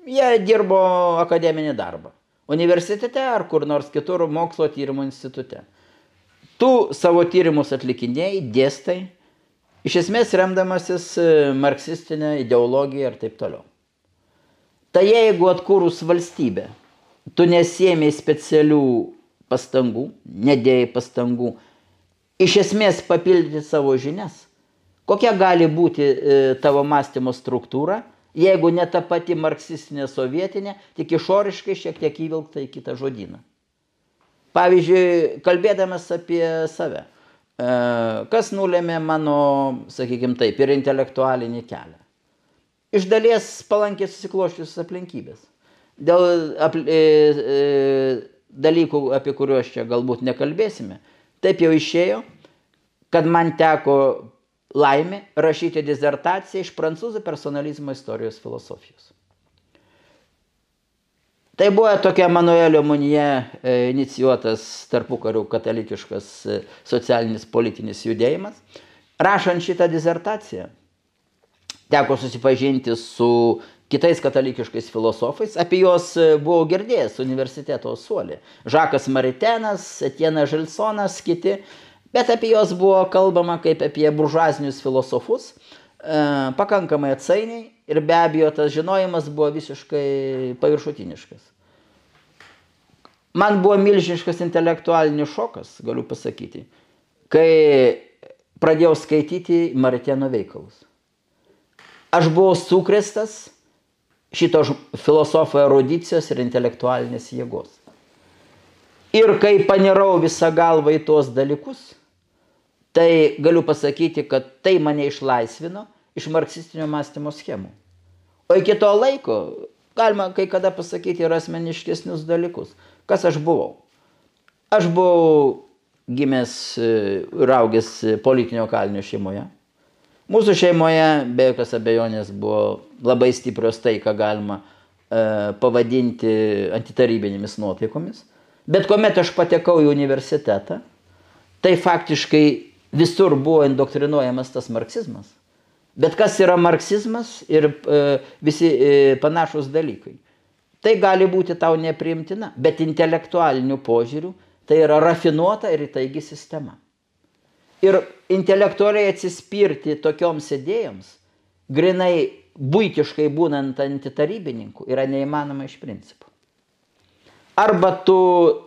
jie dirbo akademinį darbą. Universitete ar kur nors kitur mokslo tyrimų institute. Tu savo tyrimus atlikinėjai, dėstai, iš esmės remdamasis e, marksistinė ideologija ir taip toliau. Tai jeigu atkūrus valstybę, tu nesiemiai specialių pastangų, nedėjai pastangų, iš esmės papildyti savo žinias, kokia gali būti e, tavo mąstymo struktūra, jeigu ne ta pati marksistinė sovietinė, tik išoriškai šiek tiek įvilkta į kitą žodyną. Pavyzdžiui, kalbėdamas apie save, e, kas nulėmė mano, sakykime taip, ir intelektualinį kelią iš dalies palankiai susikloščiusios aplinkybės. Dėl apl e, e, dalykų, apie kuriuos čia galbūt nekalbėsime, taip jau išėjo, kad man teko laimė rašyti disertaciją iš prancūzų personalizmo istorijos filosofijos. Tai buvo tokia Manuelio Munije e, inicijuotas tarpukarių katalikiškas e, socialinis politinis judėjimas. Rašant šitą disertaciją, teko susipažinti su kitais katalikiškais filosofais, apie juos e, buvau girdėjęs universiteto suolė. Žakas Maritenas, Etiena Žilsonas, kiti, bet apie juos buvo kalbama kaip apie buržuazinius filosofus, e, pakankamai atsainiai ir be abejo tas žinojimas buvo visiškai paviršutiniškas. Man buvo milžiniškas intelektualinis šokas, galiu pasakyti, kai pradėjau skaityti Maritėno veikalus. Aš buvau sukrestas šito filosofo erudicijos ir intelektualinės jėgos. Ir kai panirau visą galvą į tuos dalykus, tai galiu pasakyti, kad tai mane išlaisvino iš marksistinio mąstymo schemų. O iki to laiko galima kai kada pasakyti ir asmeniškesnius dalykus. Kas aš buvau? Aš buvau gimęs e, ir augęs politinio kalinio šeimoje. Mūsų šeimoje be jokios abejonės buvo labai stiprios tai, ką galima e, pavadinti antitarybinėmis nuotaikomis. Bet kuomet aš patekau į universitetą, tai faktiškai visur buvo indoktrinuojamas tas marksizmas. Bet kas yra marksizmas ir e, visi e, panašus dalykai? Tai gali būti tau nepriimtina, bet intelektualiniu požiūriu tai yra rafinuota ir įtaigi sistema. Ir intelektualiai atsispirti tokioms idėjoms, grinai būtiškai būnant antitarybininku, yra neįmanoma iš principo. Arba tu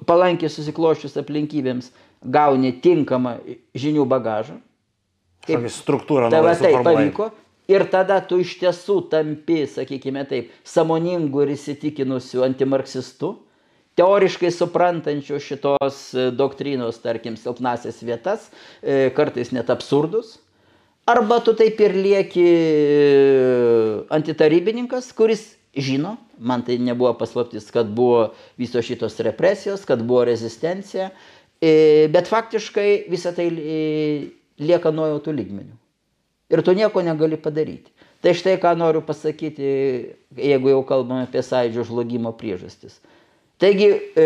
palankiai susikloščius aplinkybėms gauni tinkamą žinių bagažą, Tai va naują tai pavyko. Ir tada tu iš tiesų tampi, sakykime taip, samoningu ir įsitikinusiu antimarksistu, teoriškai suprantančiu šitos e, doktrinos, tarkim, silpnasias vietas, e, kartais net absurdus. Arba tu taip ir lieki e, antitarybininkas, kuris žino, man tai nebuvo paslaptis, kad buvo visos šitos represijos, kad buvo rezistencija, bet faktiškai visą tai e, lieka nuojautų lygmenių. Ir tu nieko negali padaryti. Tai štai ką noriu pasakyti, jeigu jau kalbame apie sąjūdžio žlugimo priežastis. Taigi e,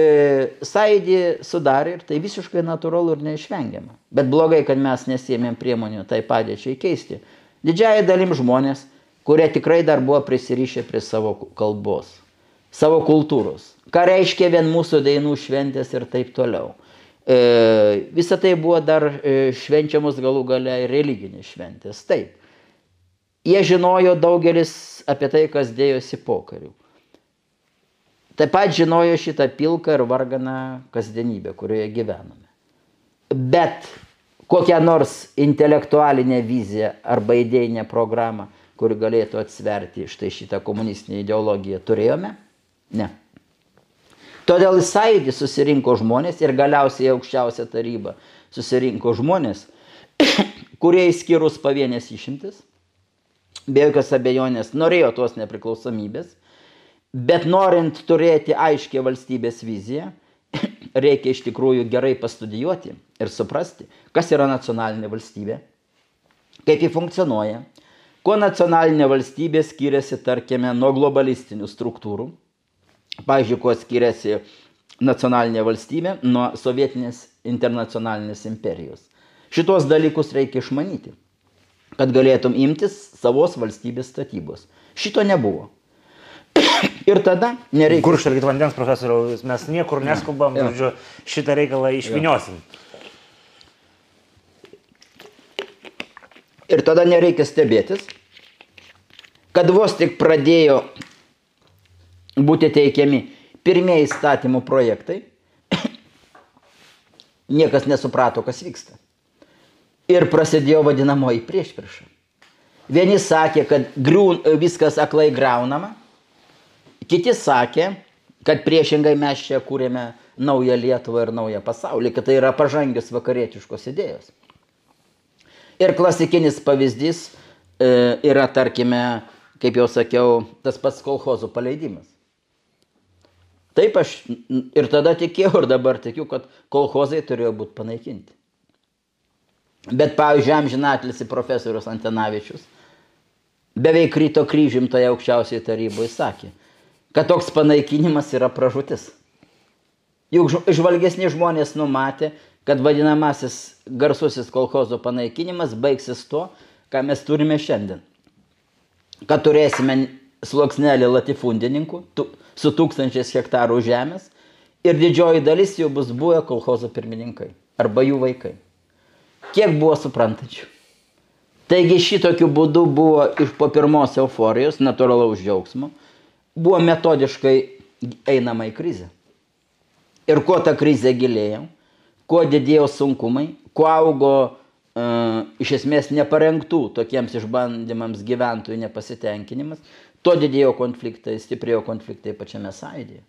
sąjūdį sudarė ir tai visiškai natūralu ir neišvengiama. Bet blogai, kad mes nesėmėm priemonių tai padėčiai keisti. Didžiai dalim žmonės, kurie tikrai dar buvo prisirišę prie savo kalbos, savo kultūros. Ką reiškia vien mūsų dainų šventės ir taip toliau. E, Visą tai buvo dar e, švenčiamos galų gale ir religinės šventės. Taip. Jie žinojo daugelis apie tai, kas dėjosi pokariu. Taip pat žinojo šitą pilką ir varganą kasdienybę, kurioje gyvename. Bet kokią nors intelektualinę viziją arba idėjinę programą, kuri galėtų atsverti štai šitą komunistinę ideologiją, turėjome? Ne. Todėl į sąjūdį susirinko žmonės ir galiausiai aukščiausią tarybą susirinko žmonės, kurie įskyrus pavienės išimtis, be jokios abejonės norėjo tos nepriklausomybės, bet norint turėti aiškę valstybės viziją, reikia iš tikrųjų gerai pastudijuoti ir suprasti, kas yra nacionalinė valstybė, kaip ji funkcionuoja, kuo nacionalinė valstybė skiriasi, tarkime, nuo globalistinių struktūrų, pavyzdžiui, kuo skiriasi nacionalinė valstybė nuo sovietinės internacionalinės imperijos. Šitos dalykus reikia išmanyti, kad galėtum imtis savos valstybės statybos. Šito nebuvo. Ir tada nereikia. Kur šalkit vandens profesoriau, mes niekur neskubam, Jo. žodžiu, šitą reikalą išviniosim. Ir tada nereikia stebėtis, kad vos tik pradėjo būti teikiami pirmieji įstatymų projektai, niekas nesuprato, kas vyksta. Ir prasidėjo vadinamoji priešpriešą. Vieni sakė, kad griūn, viskas aklai greunama, kiti sakė, kad priešingai mes čia kūrėme naują Lietuvą ir naują pasaulį, kad tai yra pažangios vakarietiškos idėjos. Ir klasikinis pavyzdys e, yra, tarkime, kaip jau sakiau, tas pats kolhozų paleidimas. Taip aš ir tada tikėjau ir dabar tikiu, kad kolhozai turėjo būti panaikinti. Bet, pavyzdžiui, amžinatlisi profesorius Antenavičius beveik ryto kryžim toje aukščiausiai taryboje sakė, kad toks panaikinimas yra pražutis. Juk žvalgesni žmonės numatė, kad vadinamasis garsusis kolchozo panaikinimas baigsis tuo, ką mes turime šiandien. Kad turėsime sluoksnelį latifundininkų tu, su tūkstančiais hektarų žemės ir didžioji dalis jų bus buvę kolchozo pirmininkai arba jų vaikai. Kiek buvo suprantančių? Taigi šitokiu būdu buvo iš po pirmos euforijos, natūralaus džiaugsmo, buvo metodiškai einama į krizę. Ir kuo ta krizė gilėjo, kuo didėjo sunkumai, kuo augo e, iš esmės neparengtų tokiems išbandymams gyventojų nepasitenkinimas, tuo didėjo konfliktai, stiprėjo konfliktai pačiame sąjūdėje.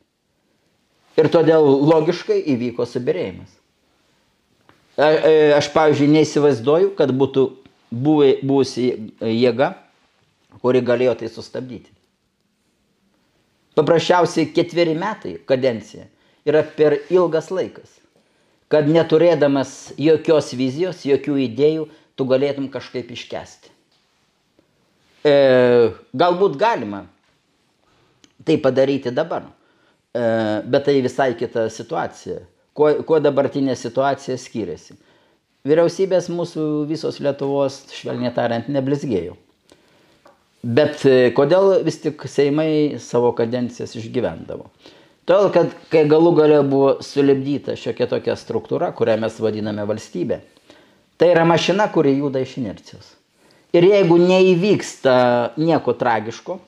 Ir todėl logiškai įvyko subirėjimas. E, Aš, pavyzdžiui, neįsivaizduoju, kad būtų buvusi jėga, kuri galėjo tai sustabdyti. Paprasčiausiai ketveri metai kadencija yra per ilgas laikas, kad neturėdamas jokios vizijos, jokių idėjų, tu galėtum kažkaip iškesti. E, galbūt galima tai padaryti dabar, e, bet tai visai kita situacija. Kuo, kuo dabartinė situacija skiriasi? Vyriausybės mūsų visos Lietuvos, švelniai tariant, neblizgėjo. Bet e, kodėl vis tik Seimai savo kadencijas išgyvendavo? Todėl, kad kai galų gale buvo sulibdyta šiokia tokia struktūra, kurią mes vadiname valstybė, tai yra mašina, kuri juda iš inercijos. Ir jeigu neįvyksta nieko tragiško,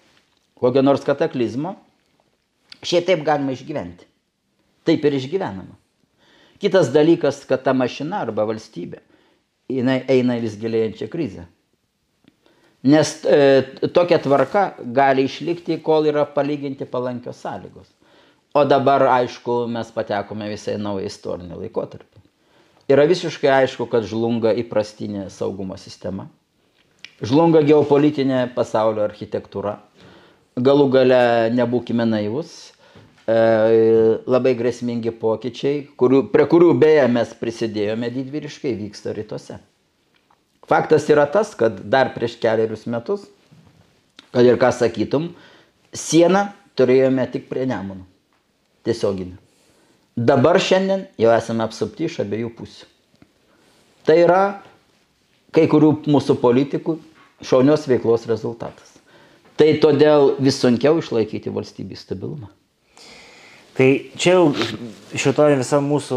kokio nors kataklizmo, šiaip taip galima išgyventi. Taip ir išgyvenama. Kitas dalykas, kad ta mašina arba valstybė jinai eina vis gilėjančią krizę. Nes e, tokia tvarka gali išlikti, kol yra palyginti palankios sąlygos. O dabar, aišku, mes patekome visai naują istorinį laikotarpį. Yra visiškai aišku, kad žlunga įprastinė saugumo sistema. Žlunga geopolitinė pasaulio architektūra. Galų gale nebūkime naivus. E, labai grėsmingi pokyčiai, kurių, prie kurių beje mes prisidėjome didvyriškai, vyksta rytuose. Faktas yra tas, kad dar prieš keliarius metus, kad ir ką sakytum, sieną turėjome tik prie Nemuno. Tiesioginį. Dabar šiandien jau esame apsupti iš abiejų pusių. Tai yra kai kurių mūsų politikų šaunios veiklos rezultatas. Tai todėl vis sunkiau išlaikyti valstybį stabilumą. Tai čia jau šitoje visam mūsų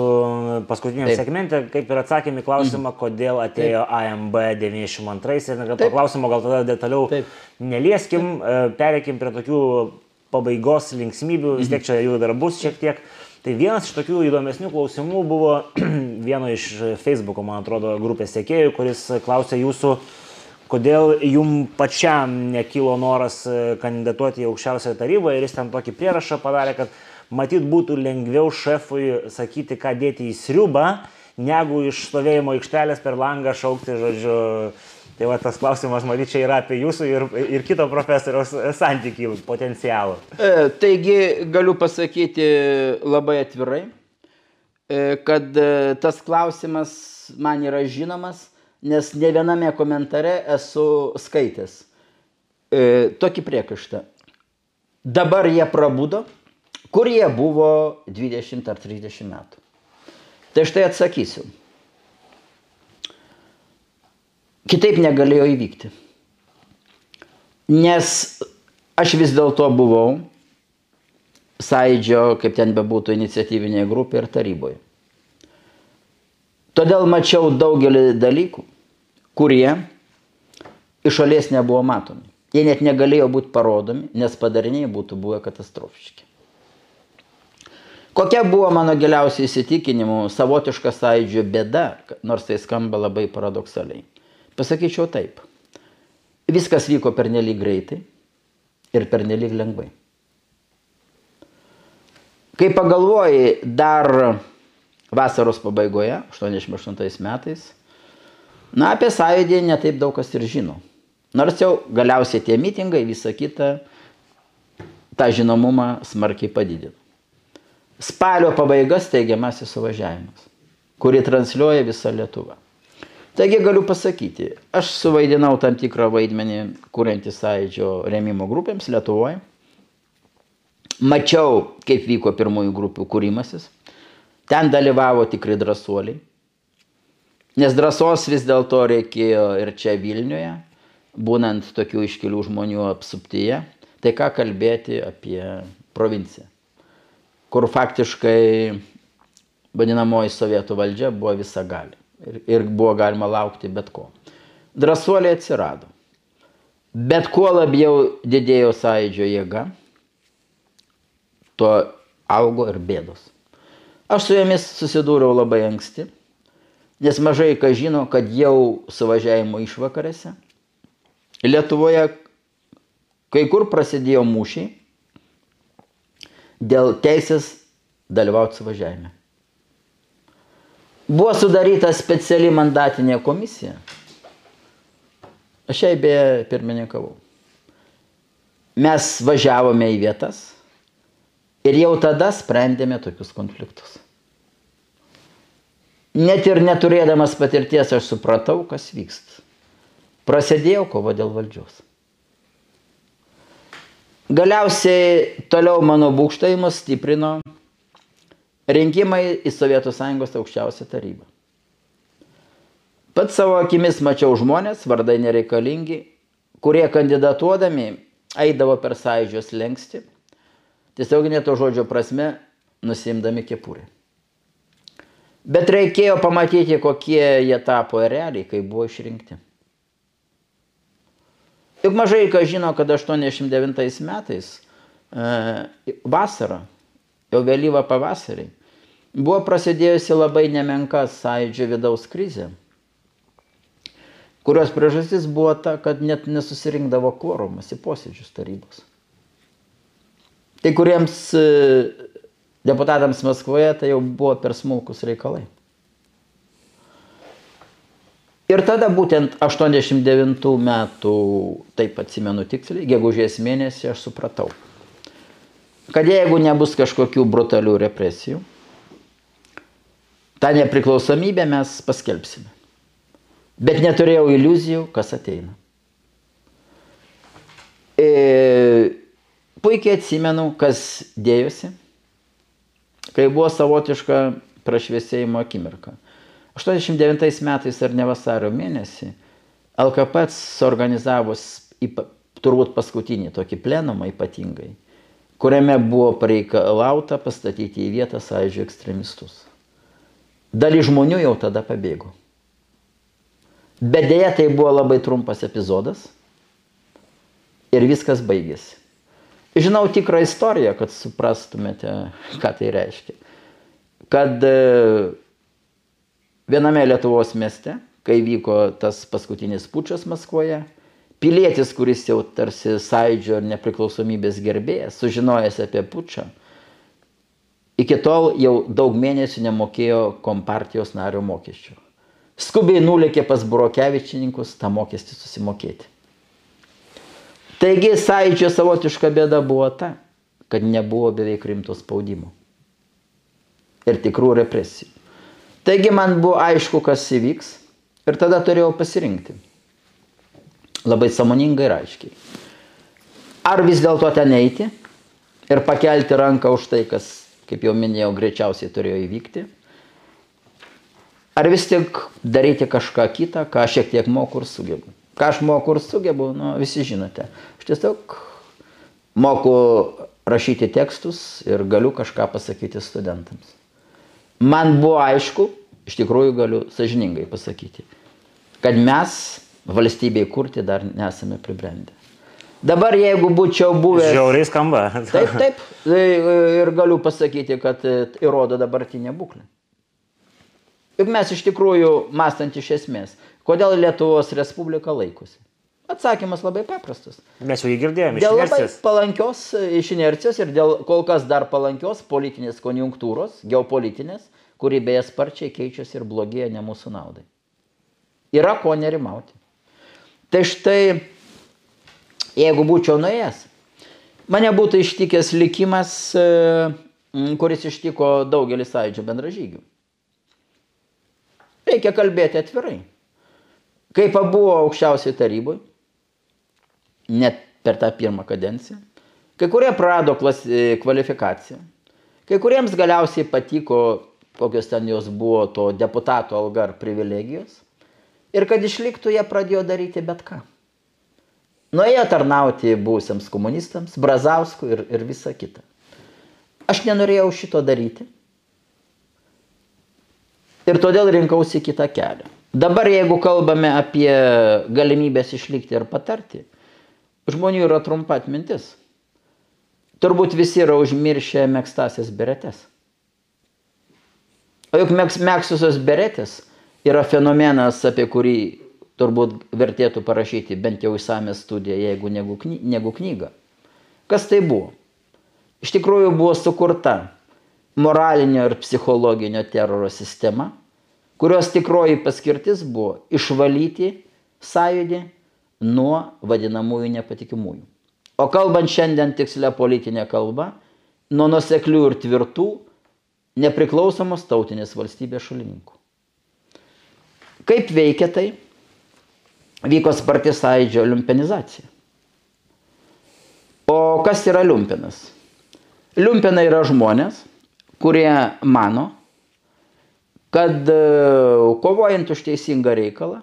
paskutiniam Taip. segmente, kaip ir atsakėme klausimą, mhm. kodėl atėjo Taip. AMB 92 ir to klausimo gal tada detaliau Taip. nelieskim, e, pereikim prie tokių pabaigos linksmybių, vis tiek mhm. čia jų dar bus šiek tiek. Tai vienas iš tokių įdomesnių klausimų buvo vieno iš Facebook'o, man atrodo, grupės sekėjų, kuris klausė jūsų, kodėl jum pačiam nekilo noras kandidatuoti į aukščiausią tarybą ir jis ten tokį prierašą padarė, kad matyt būtų lengviau šefui sakyti, ką dėti į sriubą, negu iš stovėjimo aikštelės per langą šaukti, žodžiu, Tai va tas klausimas, matyt, čia yra apie jūsų ir, ir kito profesoriaus santykį potencialą. E, taigi galiu pasakyti labai atvirai, e, kad e, tas klausimas man yra žinomas, nes ne viename komentare esu skaitęs tokį priekaištą. Dabar jie prabudo, kur jie buvo 20 ar 30 metų. Tai štai atsakysiu. kitaip negalėjo įvykti. Nes aš vis dėlto buvau sąidžio, kaip ten bebūtų, iniciatyvinėje grupėje ir taryboje. Todėl mačiau daugelį dalykų, kurie iš šalies nebuvo matomi. Jie net negalėjo būti parodomi, nes padariniai būtų buvę katastrofiški. Kokia buvo mano giliausiai įsitikinimų savotiška sąidžio bėda, nors tai skamba labai paradoksaliai. Pasakyčiau taip. Viskas vyko pernelyg greitai ir pernelyg lengvai. Kai pagalvoji dar vasaros pabaigoje, 88 metais, na, apie sąjūdį netaip daug kas ir žino. Nors jau galiausiai tie mitingai, visa kita, tą žinomumą smarkiai padidino. Spalio pabaiga steigiamasis suvažiavimas, kurį transliuoja visa Lietuva. Taigi galiu pasakyti, aš suvaidinau tam tikrą vaidmenį, kuriantį sąjūdžio remimo grupėms Lietuvoje. Mačiau, kaip vyko pirmųjų grupių kūrimasis. Ten dalyvavo tikrai drąsuoliai. Nes drąsos vis dėlto reikėjo ir čia Vilniuje, būnant tokių iškilių žmonių apsuptyje. Tai ką kalbėti apie provinciją, kur faktiškai vadinamoji sovietų valdžia buvo visa gali ir, ir buvo galima laukti bet ko. Drasuoliai atsirado. Bet kuo labiau didėjo sąidžio jėga, tuo augo ir bėdos. Aš su jomis susidūriau labai anksti, nes mažai ką žino, kad jau suvažiavimo išvakarėse Lietuvoje kai kur prasidėjo mūšiai dėl teisės dalyvauti suvažiavime. Buvo sudaryta speciali mandatinė komisija. Aš jai beje pirmininkavau. Mes važiavome į vietas ir jau tada sprendėme tokius konfliktus. Net ir neturėdamas patirties aš supratau, kas vyksta. Prasidėjo kovo dėl valdžios. Galiausiai toliau mano būkštavimus stiprino Rinkimai į Sovietų Sąjungos aukščiausią tarybą. Pats savo akimis mačiau žmonės, vardai nereikalingi, kurie kandidatuodami eidavo per sąjūdžios lengsti, tiesiog neto žodžio prasme nusimdami kepurį. Bet reikėjo pamatyti, kokie jie tapo realiai, kai buvo išrinkti. Juk mažai kas žino, kad 89 metais e, vasarą jau vėlyvą pavasarį, buvo prasidėjusi labai nemenka sąjūdžio vidaus krizė, kurios priežastis buvo ta, kad net nesusirinkdavo kvorumas į posėdžius tarybos. Tai kuriems e, deputatams Maskvoje tai jau buvo per smulkus reikalai. Ir tada būtent 89 metų, taip atsimenu tiksliai, gegužės mėnesį aš supratau, kad jeigu nebus kažkokių brutalių represijų, tą nepriklausomybę mes paskelbsime. Bet neturėjau iliuzijų, kas ateina. E, puikiai atsimenu, kas dėjosi, kai buvo savotiška prašviesėjimo akimirka. 89 metais ar ne vasario mėnesį LKP suorganizavus turbūt paskutinį tokį plenumą ypatingai, kuriame buvo pareikalauta pastatyti į vietą sąjūdžio ekstremistus. Dalis žmonių jau tada pabėgo. Bet dėja tai buvo labai trumpas epizodas ir viskas baigėsi. Žinau tikrą istoriją, kad suprastumėte, ką tai reiškia. Kad e, viename Lietuvos mieste, kai vyko tas paskutinis pučas Maskvoje, pilietis, kuris jau tarsi sąidžio ir nepriklausomybės gerbėjas, sužinojęs apie pučą, iki tol jau daug mėnesių nemokėjo kompartijos nario mokesčių. Skubiai nulėkė pas Burokevičininkus tą mokestį susimokėti. Taigi sąidžio savotiška bėda buvo ta, kad nebuvo beveik rimto spaudimo ir tikrų represijų. Taigi man buvo aišku, kas įvyks ir tada turėjau pasirinkti. Labai samoningai ir aiškiai. Ar vis dėlto ten eiti ir pakelti ranką už tai, kas, kaip jau minėjau, greičiausiai turėjo įvykti. Ar vis tik daryti kažką kitą, ką šiek tiek moku ir sugebu. Ką aš moku ir sugebu, nu, visi žinote. Aš tiesiog moku rašyti tekstus ir galiu kažką pasakyti studentams. Man buvo aišku, iš tikrųjų galiu sažiningai pasakyti, kad mes valstybei kurti dar nesame pribrendę. Dabar jeigu būčiau buvęs... Žiauriai skamba. Taip, taip. Ir galiu pasakyti, kad įrodo dabartinę būklę. Juk mes iš tikrųjų, mąstant iš esmės, kodėl Lietuvos Respublika laikosi? Atsakymas labai paprastas. Mes jau jį girdėjome. Dėl labai palankios iš inercijos ir dėl kol kas dar palankios politinės konjunktūros, geopolitinės, kuri beje sparčiai keičiasi ir blogėja ne mūsų naudai. Yra ko nerimauti. Tai štai, jeigu būčiau nuėjęs, mane būtų ištikęs likimas, e, kuris ištiko daugelį sąidžio bendražygių. Reikia kalbėti atvirai. Kaip buvo aukščiausiai taryboje, net per tą pirmą kadenciją, kai kurie prarado e, kvalifikaciją, kai kuriems galiausiai patiko, kokios ten jos buvo to deputato alga ar privilegijos, Ir kad išliktų, jie pradėjo daryti bet ką. Nuėjo tarnauti būsiams komunistams, Brazauskui ir, ir visa kita. Aš nenorėjau šito daryti. Ir todėl rinkausi kitą kelią. Dabar, jeigu kalbame apie galimybės išlikti ir patarti, žmonių yra trumpa atmintis. Turbūt visi yra užmiršę mėgstasias beretės. O juk mėgstusios beretės yra fenomenas, apie kurį turbūt vertėtų parašyti bent jau įsame studiją, jeigu negu, kny negu knygą. Kas tai buvo? Iš tikrųjų buvo sukurta moralinio ir psichologinio teroro sistema, kurios tikroji paskirtis buvo išvalyti sąjūdį nuo vadinamųjų nepatikimųjų. O kalbant šiandien tikslią politinę kalbą, nuo nuseklių ir tvirtų nepriklausomos tautinės valstybės šalininkų. Kaip veikia tai? Vyko sparti sąidžio liumpenizacija. O kas yra liumpenas? Liumpena yra žmonės, kurie mano, kad e, kovojant už teisingą reikalą,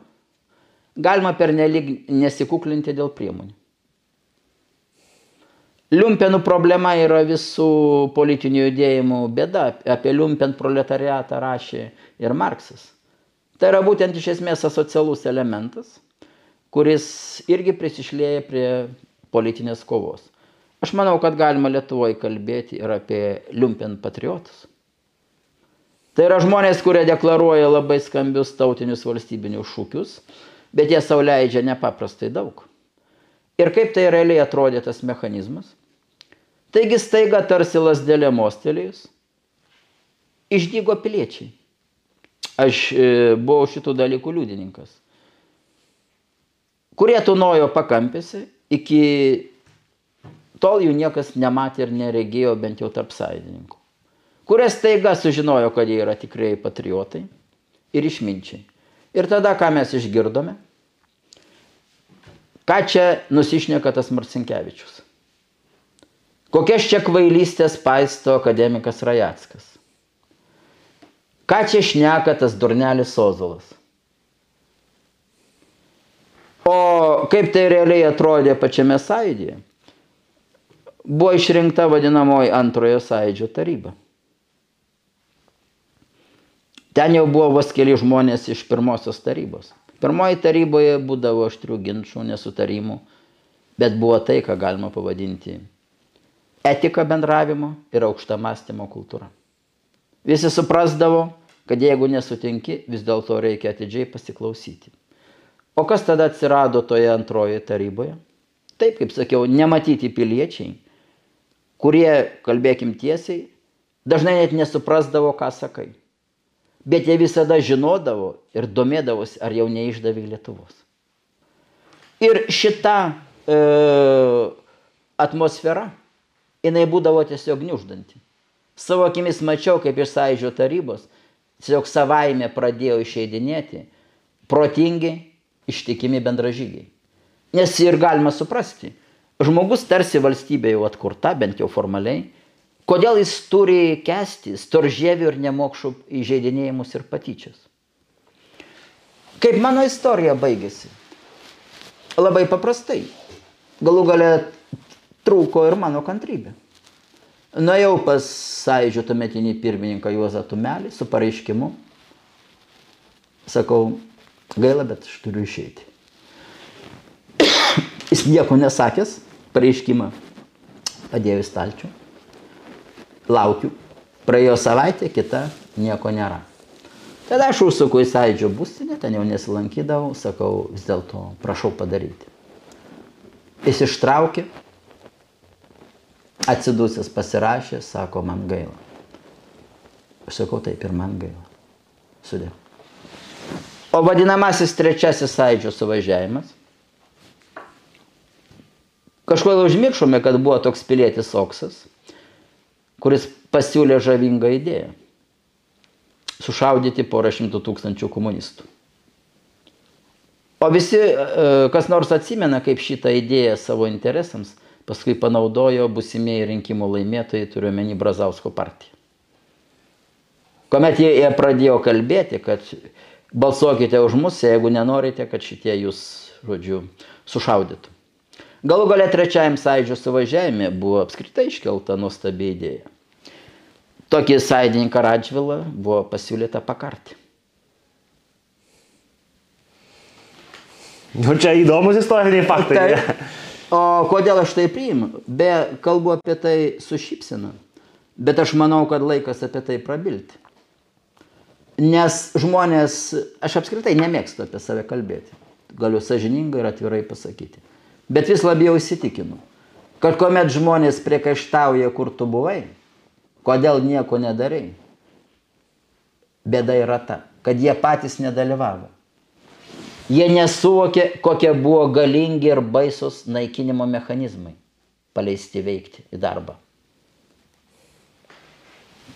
galima pernelyg nesikuklinti dėl priemonių. Liumpenų problema yra visų politinių judėjimų bėda. Apie liumpen proletariatą rašė ir Marksas. Tai yra būtent iš esmės asocialus elementas, kuris irgi prisišlėja prie politinės kovos. Aš manau, kad galima Lietuvoje kalbėti ir apie liumpen patriotus. Tai yra žmonės, kurie deklaruoja labai skambius tautinius valstybinius šūkius, bet jie sauliaidžia nepaprastai daug. Ir kaip tai realiai atrodė tas mechanizmas? Taigi staiga tarsi lasdėlė mostelėjus, išdygo piliečiai. Aš e, buvau šitų dalykų liudininkas. Kurie tunojo pakampėse, iki tol jų niekas nematė ir neregėjo bent jau tarp sąjungininkų. Kurie staiga sužinojo, kad jie yra tikrai patriotai ir išminčiai. Ir tada, ką mes išgirdome, ką čia nusišneka tas Marcinkievičius. Kokias čia kvailystės paisto akademikas Rajackas. Ką čia šneka tas durnelis Ozolas. O kaip tai realiai atrodė pačiame sąjūdėje? Buvo išrinkta vadinamoji antrojo sąjūdžio taryba. Ten jau buvo vos keli žmonės iš pirmosios tarybos. Pirmoji taryboje būdavo aštrių ginčių, nesutarimų, bet buvo tai, ką galima pavadinti etika bendravimo ir aukšta mąstymo kultūra. Visi suprasdavo, kad jeigu nesutinki, vis dėlto reikia atidžiai pasiklausyti. O kas tada atsirado toje antroje taryboje? Taip, kaip sakiau, nematyti piliečiai, kurie, kalbėkim tiesiai, dažnai net nesuprasdavo, ką sakai. Bet jie visada žinodavo ir domėdavosi, ar jau neišdavė Lietuvos. Ir šita e, atmosfera, jinai būdavo tiesiog gniuždanti. Savo akimis mačiau, kaip iš sąjūdžio tarybos tiesiog savaime pradėjo išeidinėti protingi, ištikimi bendražygiai. Nes ir galima suprasti, žmogus tarsi valstybė jau atkurta, bent jau formaliai, kodėl jis turi kesti storžėvių ir nemokšų įžeidinėjimus ir patyčias. Kaip mano istorija baigėsi? Labai paprastai. Galų gale trūko ir mano kantrybė. Nuėjau pas sąjūdžio tuometinį pirmininką Juozą Tumelį su pareiškimu. Sakau, gaila, bet aš turiu išeiti. Jis nieko nesakęs, pareiškimą padėjo į stalčių. Laukiu. Praėjo savaitė, kita nieko nėra. Tada aš užsuku į sąjūdžio būstinę, ten jau nesilankydavau, sakau, vis dėlto prašau padaryti. Jis ištraukė, atsidusęs pasirašė, sako, man gaila. Aš sakau, taip ir man gaila. Sudė. O vadinamasis trečiasis sąjūdžio suvažiavimas. Kažkodėl užmiršome, kad buvo toks pilietis Oksas, kuris pasiūlė žavingą idėją - sušaudyti porą šimtų tūkstančių komunistų. O visi, kas nors atsimena, kaip šitą idėją savo interesams paskui panaudojo busimieji rinkimų laimėtojai, turiuomenį Brazausko partiją. Komet jie pradėjo kalbėti, kad balsuokite už mus, jeigu nenorite, kad šitie jūs, žodžiu, sušaudytų. Galų galia trečiajam sąjūdžio suvažiavime buvo apskritai iškelta nuostabi idėja. Tokį sąjungininką Radžvilą buvo pasiūlyta pakarti. Nu, čia įdomus istoriniai faktai. Tai, o kodėl aš tai priimu? Be kalbu apie tai su šypsena. Bet aš manau, kad laikas apie tai prabilti. Nes žmonės, aš apskritai nemėgstu apie save kalbėti. Galiu sažiningai ir atvirai pasakyti. Bet vis labiau įsitikinu, kad kuomet žmonės priekaištauja, kur tu buvai, kodėl nieko nedarai, bėda yra ta, kad jie patys nedalyvavo. Jie nesuvokė, kokie buvo galingi ir baisus naikinimo mechanizmai paleisti veikti į darbą.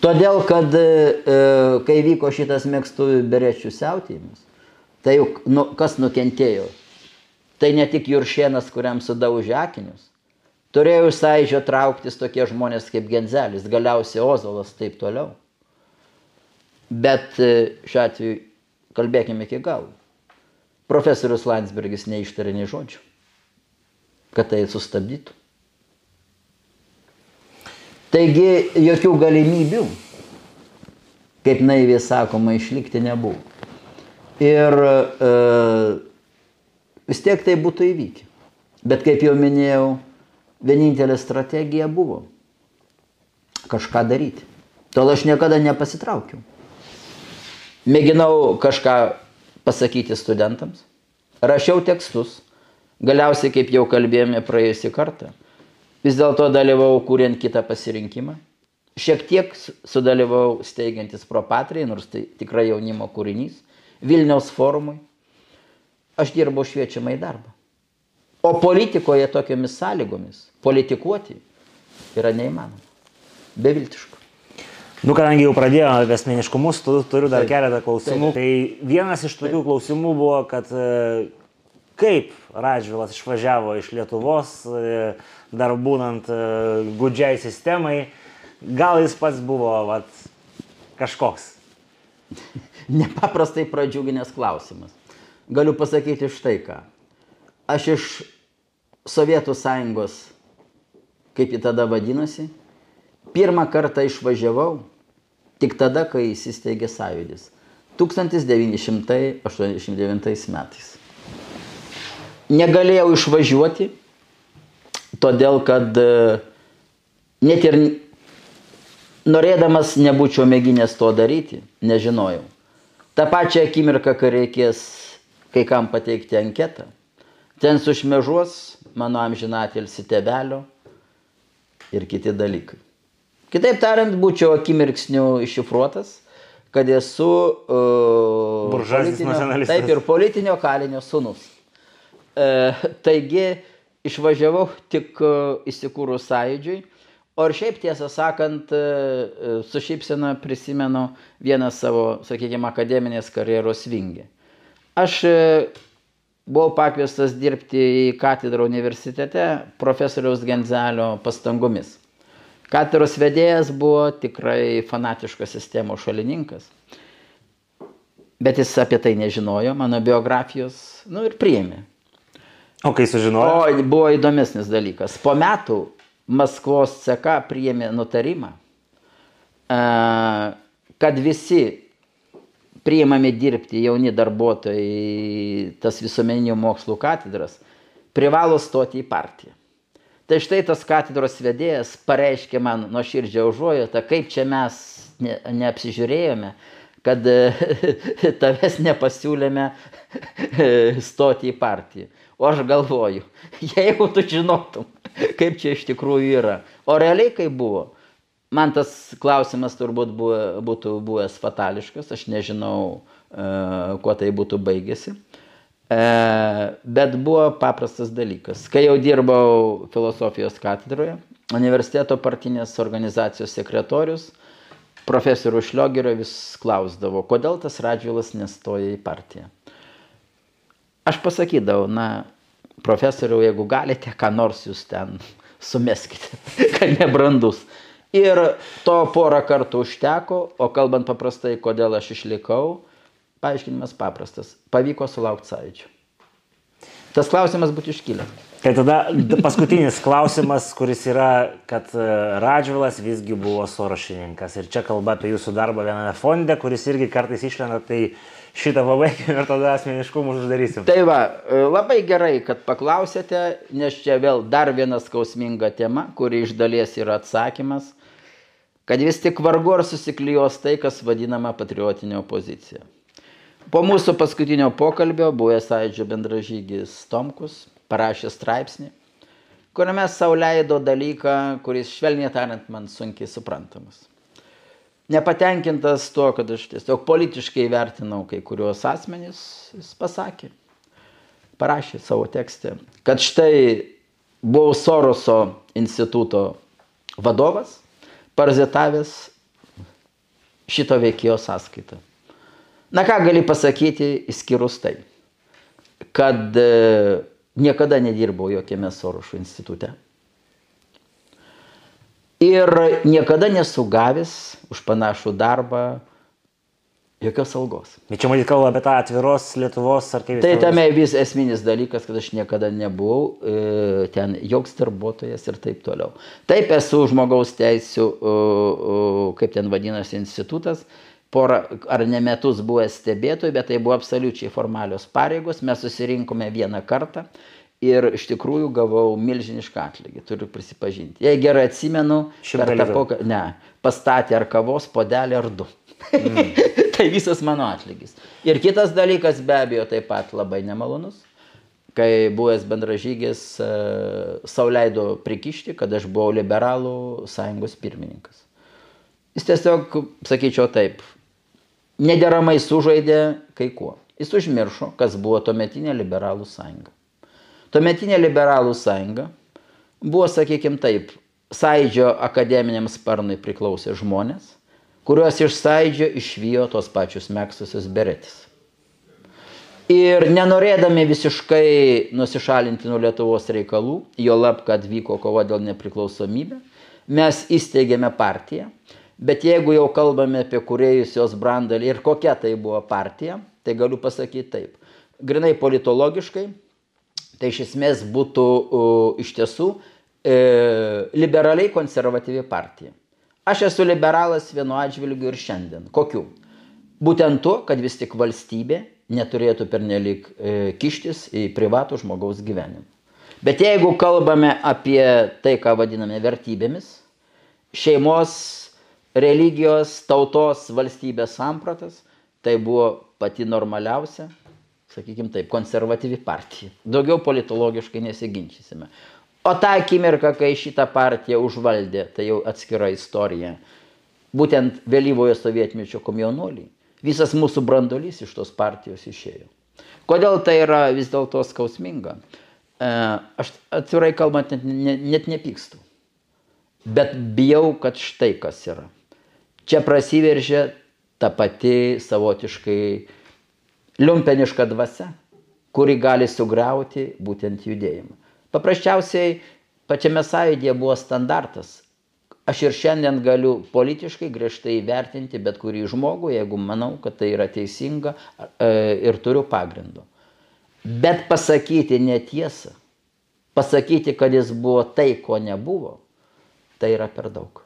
Todėl, kad e, kai vyko šitas mėgstuvių berečių siautėjimas, tai juk nu, kas nukentėjo? Tai ne tik Juršienas, kuriam sudaužė akinius. Turėjo iš sąidžio trauktis tokie žmonės kaip Genzelis, galiausiai Ozolas, taip toliau. Bet e, šiuo atveju kalbėkime iki galo. Profesorius Landsbergis neištarė nei žodžių, kad tai sustabdytų. Taigi jokių galimybių, kaip naiviai sakoma, išlikti nebuvo. Ir e, vis tiek tai būtų įvykę. Bet kaip jau minėjau, vienintelė strategija buvo kažką daryti. Tol aš niekada nepasitraukiau. Mėginau kažką pasakyti studentams, rašiau tekstus, galiausiai, kaip jau kalbėjome praėjusį kartą, vis dėlto dalyvau kuriant kitą pasirinkimą. Šiek tiek sudalyvau steigiantis Propatrijai, nors tai tikrai jaunimo kūrinys, Vilniaus forumui. Aš dirbau šviečiamą į darbą. O politikoje tokiamis sąlygomis politikuoti yra neįmanoma. Beviltiška. Nu, kadangi jau pradėjome apie asmeniškumus, tu, turiu dar Taip. keletą klausimų. Taip. Tai vienas iš tokių klausimų buvo, kad e, kaip Radžvilas išvažiavo iš Lietuvos, e, dar būnant e, gudžiai sistemai, gal jis pats buvo vat, kažkoks. Nepaprastai pradžiuginęs klausimas. Galiu pasakyti štai ką. Aš iš Sovietų sąjungos, kaip ji tada vadinosi, Pirmą kartą išvažiavau tik tada, kai įsisteigė sąjūdis. 1989 metais. Negalėjau išvažiuoti, todėl kad e, net ir norėdamas nebūčiau mėginęs to daryti, nežinojau. Ta pačia akimirka, kai reikės kai kam pateikti anketą, ten sušmežuos mano amžinatilsi tebelio ir kiti dalykai. Kitaip tariant, būčiau akimirksniu iššifruotas, kad esu uh, politinio, taip ir politinio kalinio sunus. Uh, taigi išvažiavau tik uh, įsikūrus sąjūdžiui, o ir šiaip tiesą sakant, uh, su šypsena prisimenu vieną savo, sakykime, akademinės karjeros vingį. Aš buvau pakviestas dirbti į katedrą universitete profesoriaus Genzelio pastangomis. Katedros vedėjas buvo tikrai fanatiškas sistemos šalininkas. Bet jis apie tai nežinojo, mano biografijos, nu ir priėmė. O kai sužinojo? O buvo įdomesnis dalykas. Po metų Maskvos CK priėmė nutarimą, kad visi priimami dirbti jauni darbuotojai tas visuomeninių mokslų katedras privalo stoti į partiją. Tai štai tas katedros vedėjas pareiškė man nuoširdžią užuojautą, kaip čia mes ne, neapsižiūrėjome, kad tavęs nepasiūlėme stoti į partiją. O aš galvoju, jeigu tu žinotum, kaip čia iš tikrųjų yra. O realiai kaip buvo? Man tas klausimas turbūt buvo, būtų buvęs fatališkas, aš nežinau, uh, kuo tai būtų baigėsi. E, bet buvo paprastas dalykas. Kai jau dirbau filosofijos katedroje, universiteto partinės organizacijos sekretorius, profesorius Šliogerio vis klausdavo, kodėl tas Radžiulas nestoja į partiją. Aš pasakydavau, na, profesoriau, jeigu galite, ką nors jūs ten sumeskite, kad nebrandus. Ir to porą kartų užteko, o kalbant paprastai, kodėl aš išlikau, Paaiškinimas paprastas. Pavyko sulaukti sąlyčio. Tas klausimas būtų iškilęs. Tai tada paskutinis klausimas, kuris yra, kad e, Radžvilas visgi buvo sorošininkas. Ir čia kalba apie jūsų darbą viename fonde, kuris irgi kartais išlenda, tai šitą pabaigim ir tada asmeniškumus uždarysim. Tai va, e, labai gerai, kad paklausėte, nes čia vėl dar viena skausminga tema, kuri iš dalies yra atsakymas, kad vis tik vargu ar susiklyjos tai, kas vadinama patriotinė opozicija. Po mūsų paskutinio pokalbio buvęs sąjūdžio bendražygis Tomkus parašė straipsnį, kuriame savo leido dalyką, kuris švelniai tariant man sunkiai suprantamas. Nepatenkintas tuo, kad aš tiesiog politiškai vertinau kai kuriuos asmenys, jis pasakė, parašė savo tekste, kad štai buvau Soroso instituto vadovas, parazitavęs šito veikėjo sąskaitą. Na ką gali pasakyti, išskyrus tai, kad e, niekada nedirbau jokiame Sorošo institute. Ir niekada nesu gavęs už panašų darbą jokios algos. Bet čia matyt kalba apie tą atviros Lietuvos ar kaip. Tai tame vis esminis dalykas, kad aš niekada nebuvau e, ten joks darbuotojas ir taip toliau. Taip esu žmogaus teisų, kaip ten vadinasi, institutas, porą ar ne metus buvęs stebėtojų, bet tai buvo absoliučiai formalios pareigos. Mes susirinkome vieną kartą ir iš tikrųjų gavau milžinišką atlygį, turiu prisipažinti. Jei gerai atsimenu, poka, ne, pastatė ar kavos podelį ar du. Mm. tai visas mano atlygis. Ir kitas dalykas be abejo taip pat labai nemalonus, kai buvęs bendražygis uh, sauliaido prikišti, kad aš buvau liberalų sąjungos pirmininkas. Jis tiesiog, sakyčiau taip, nederamai sužaidė kai kuo. Jis užmiršo, kas buvo tuometinė liberalų sąjunga. Tuometinė liberalų sąjunga buvo, sakykime taip, sąidžio akademiniam sparnui priklausė žmonės, kuriuos iš sąidžio išvijo tos pačius mėgstusius beretis. Ir nenorėdami visiškai nusišalinti nuo Lietuvos reikalų, jo lab, kad vyko kova dėl nepriklausomybę, mes įsteigėme partiją. Bet jeigu jau kalbame apie kuriejus jos brandalį ir kokia tai buvo partija, tai galiu pasakyti taip. Grinai politologiškai, tai iš esmės būtų iš tiesų e, liberaliai konservatyvi partija. Aš esu liberalas vienu atžvilgiu ir šiandien. Kokiu? Būtent tuo, kad vis tik valstybė neturėtų pernelik e, kištis į privatų žmogaus gyvenimą. Bet jeigu kalbame apie tai, ką vadiname vertybėmis, šeimos, religijos, tautos, valstybės sampratas, tai buvo pati normaliausia, sakykime taip, konservatyvi partija. Daugiau politologiškai nesiginčysime. O tą akimirką, kai šitą partiją užvaldė, tai jau atskira istorija, būtent vėlyvojo sovietmečio komjaunuoliai, visas mūsų brandolys iš tos partijos išėjo. Kodėl tai yra vis dėlto skausminga? E, aš atvirai kalbant net, net, net nepykstu. Bet bijau, kad štai kas yra. Čia prasiveržia ta pati savotiškai liumpeniška dvasia, kuri gali sugriauti būtent judėjimą. Paprasčiausiai pačiame sąjūdėje buvo standartas. Aš ir šiandien galiu politiškai griežtai įvertinti bet kurį žmogų, jeigu manau, kad tai yra teisinga e, ir turiu pagrindo. Bet pasakyti netiesą, pasakyti, kad jis buvo tai, ko nebuvo, tai yra per daug.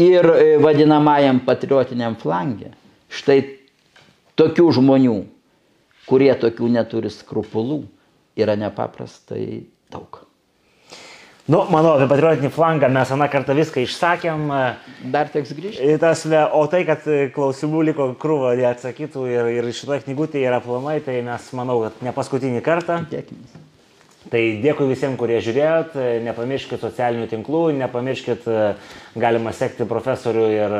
Ir e, vadinamajam patriotiniam flangė, štai tokių žmonių, kurie tokių neturi skrupulų, yra nepaprastai daug. Nu, manau, apie patriotinį flangą mes aną kartą viską išsakėm. Dar teks grįžti. Tas, o tai, kad klausimų liko krūvo neatsakytų ir, ir šitoje knygutėje yra planai, tai mes manau, kad ne paskutinį kartą. Tikėkimės. Tai dėkui visiems, kurie žiūrėjot, nepamirškit socialinių tinklų, nepamirškit, galima sekti profesorių ir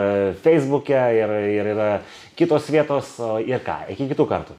Facebook'e, ir, ir yra kitos vietos, ir ką, iki kitų kartų.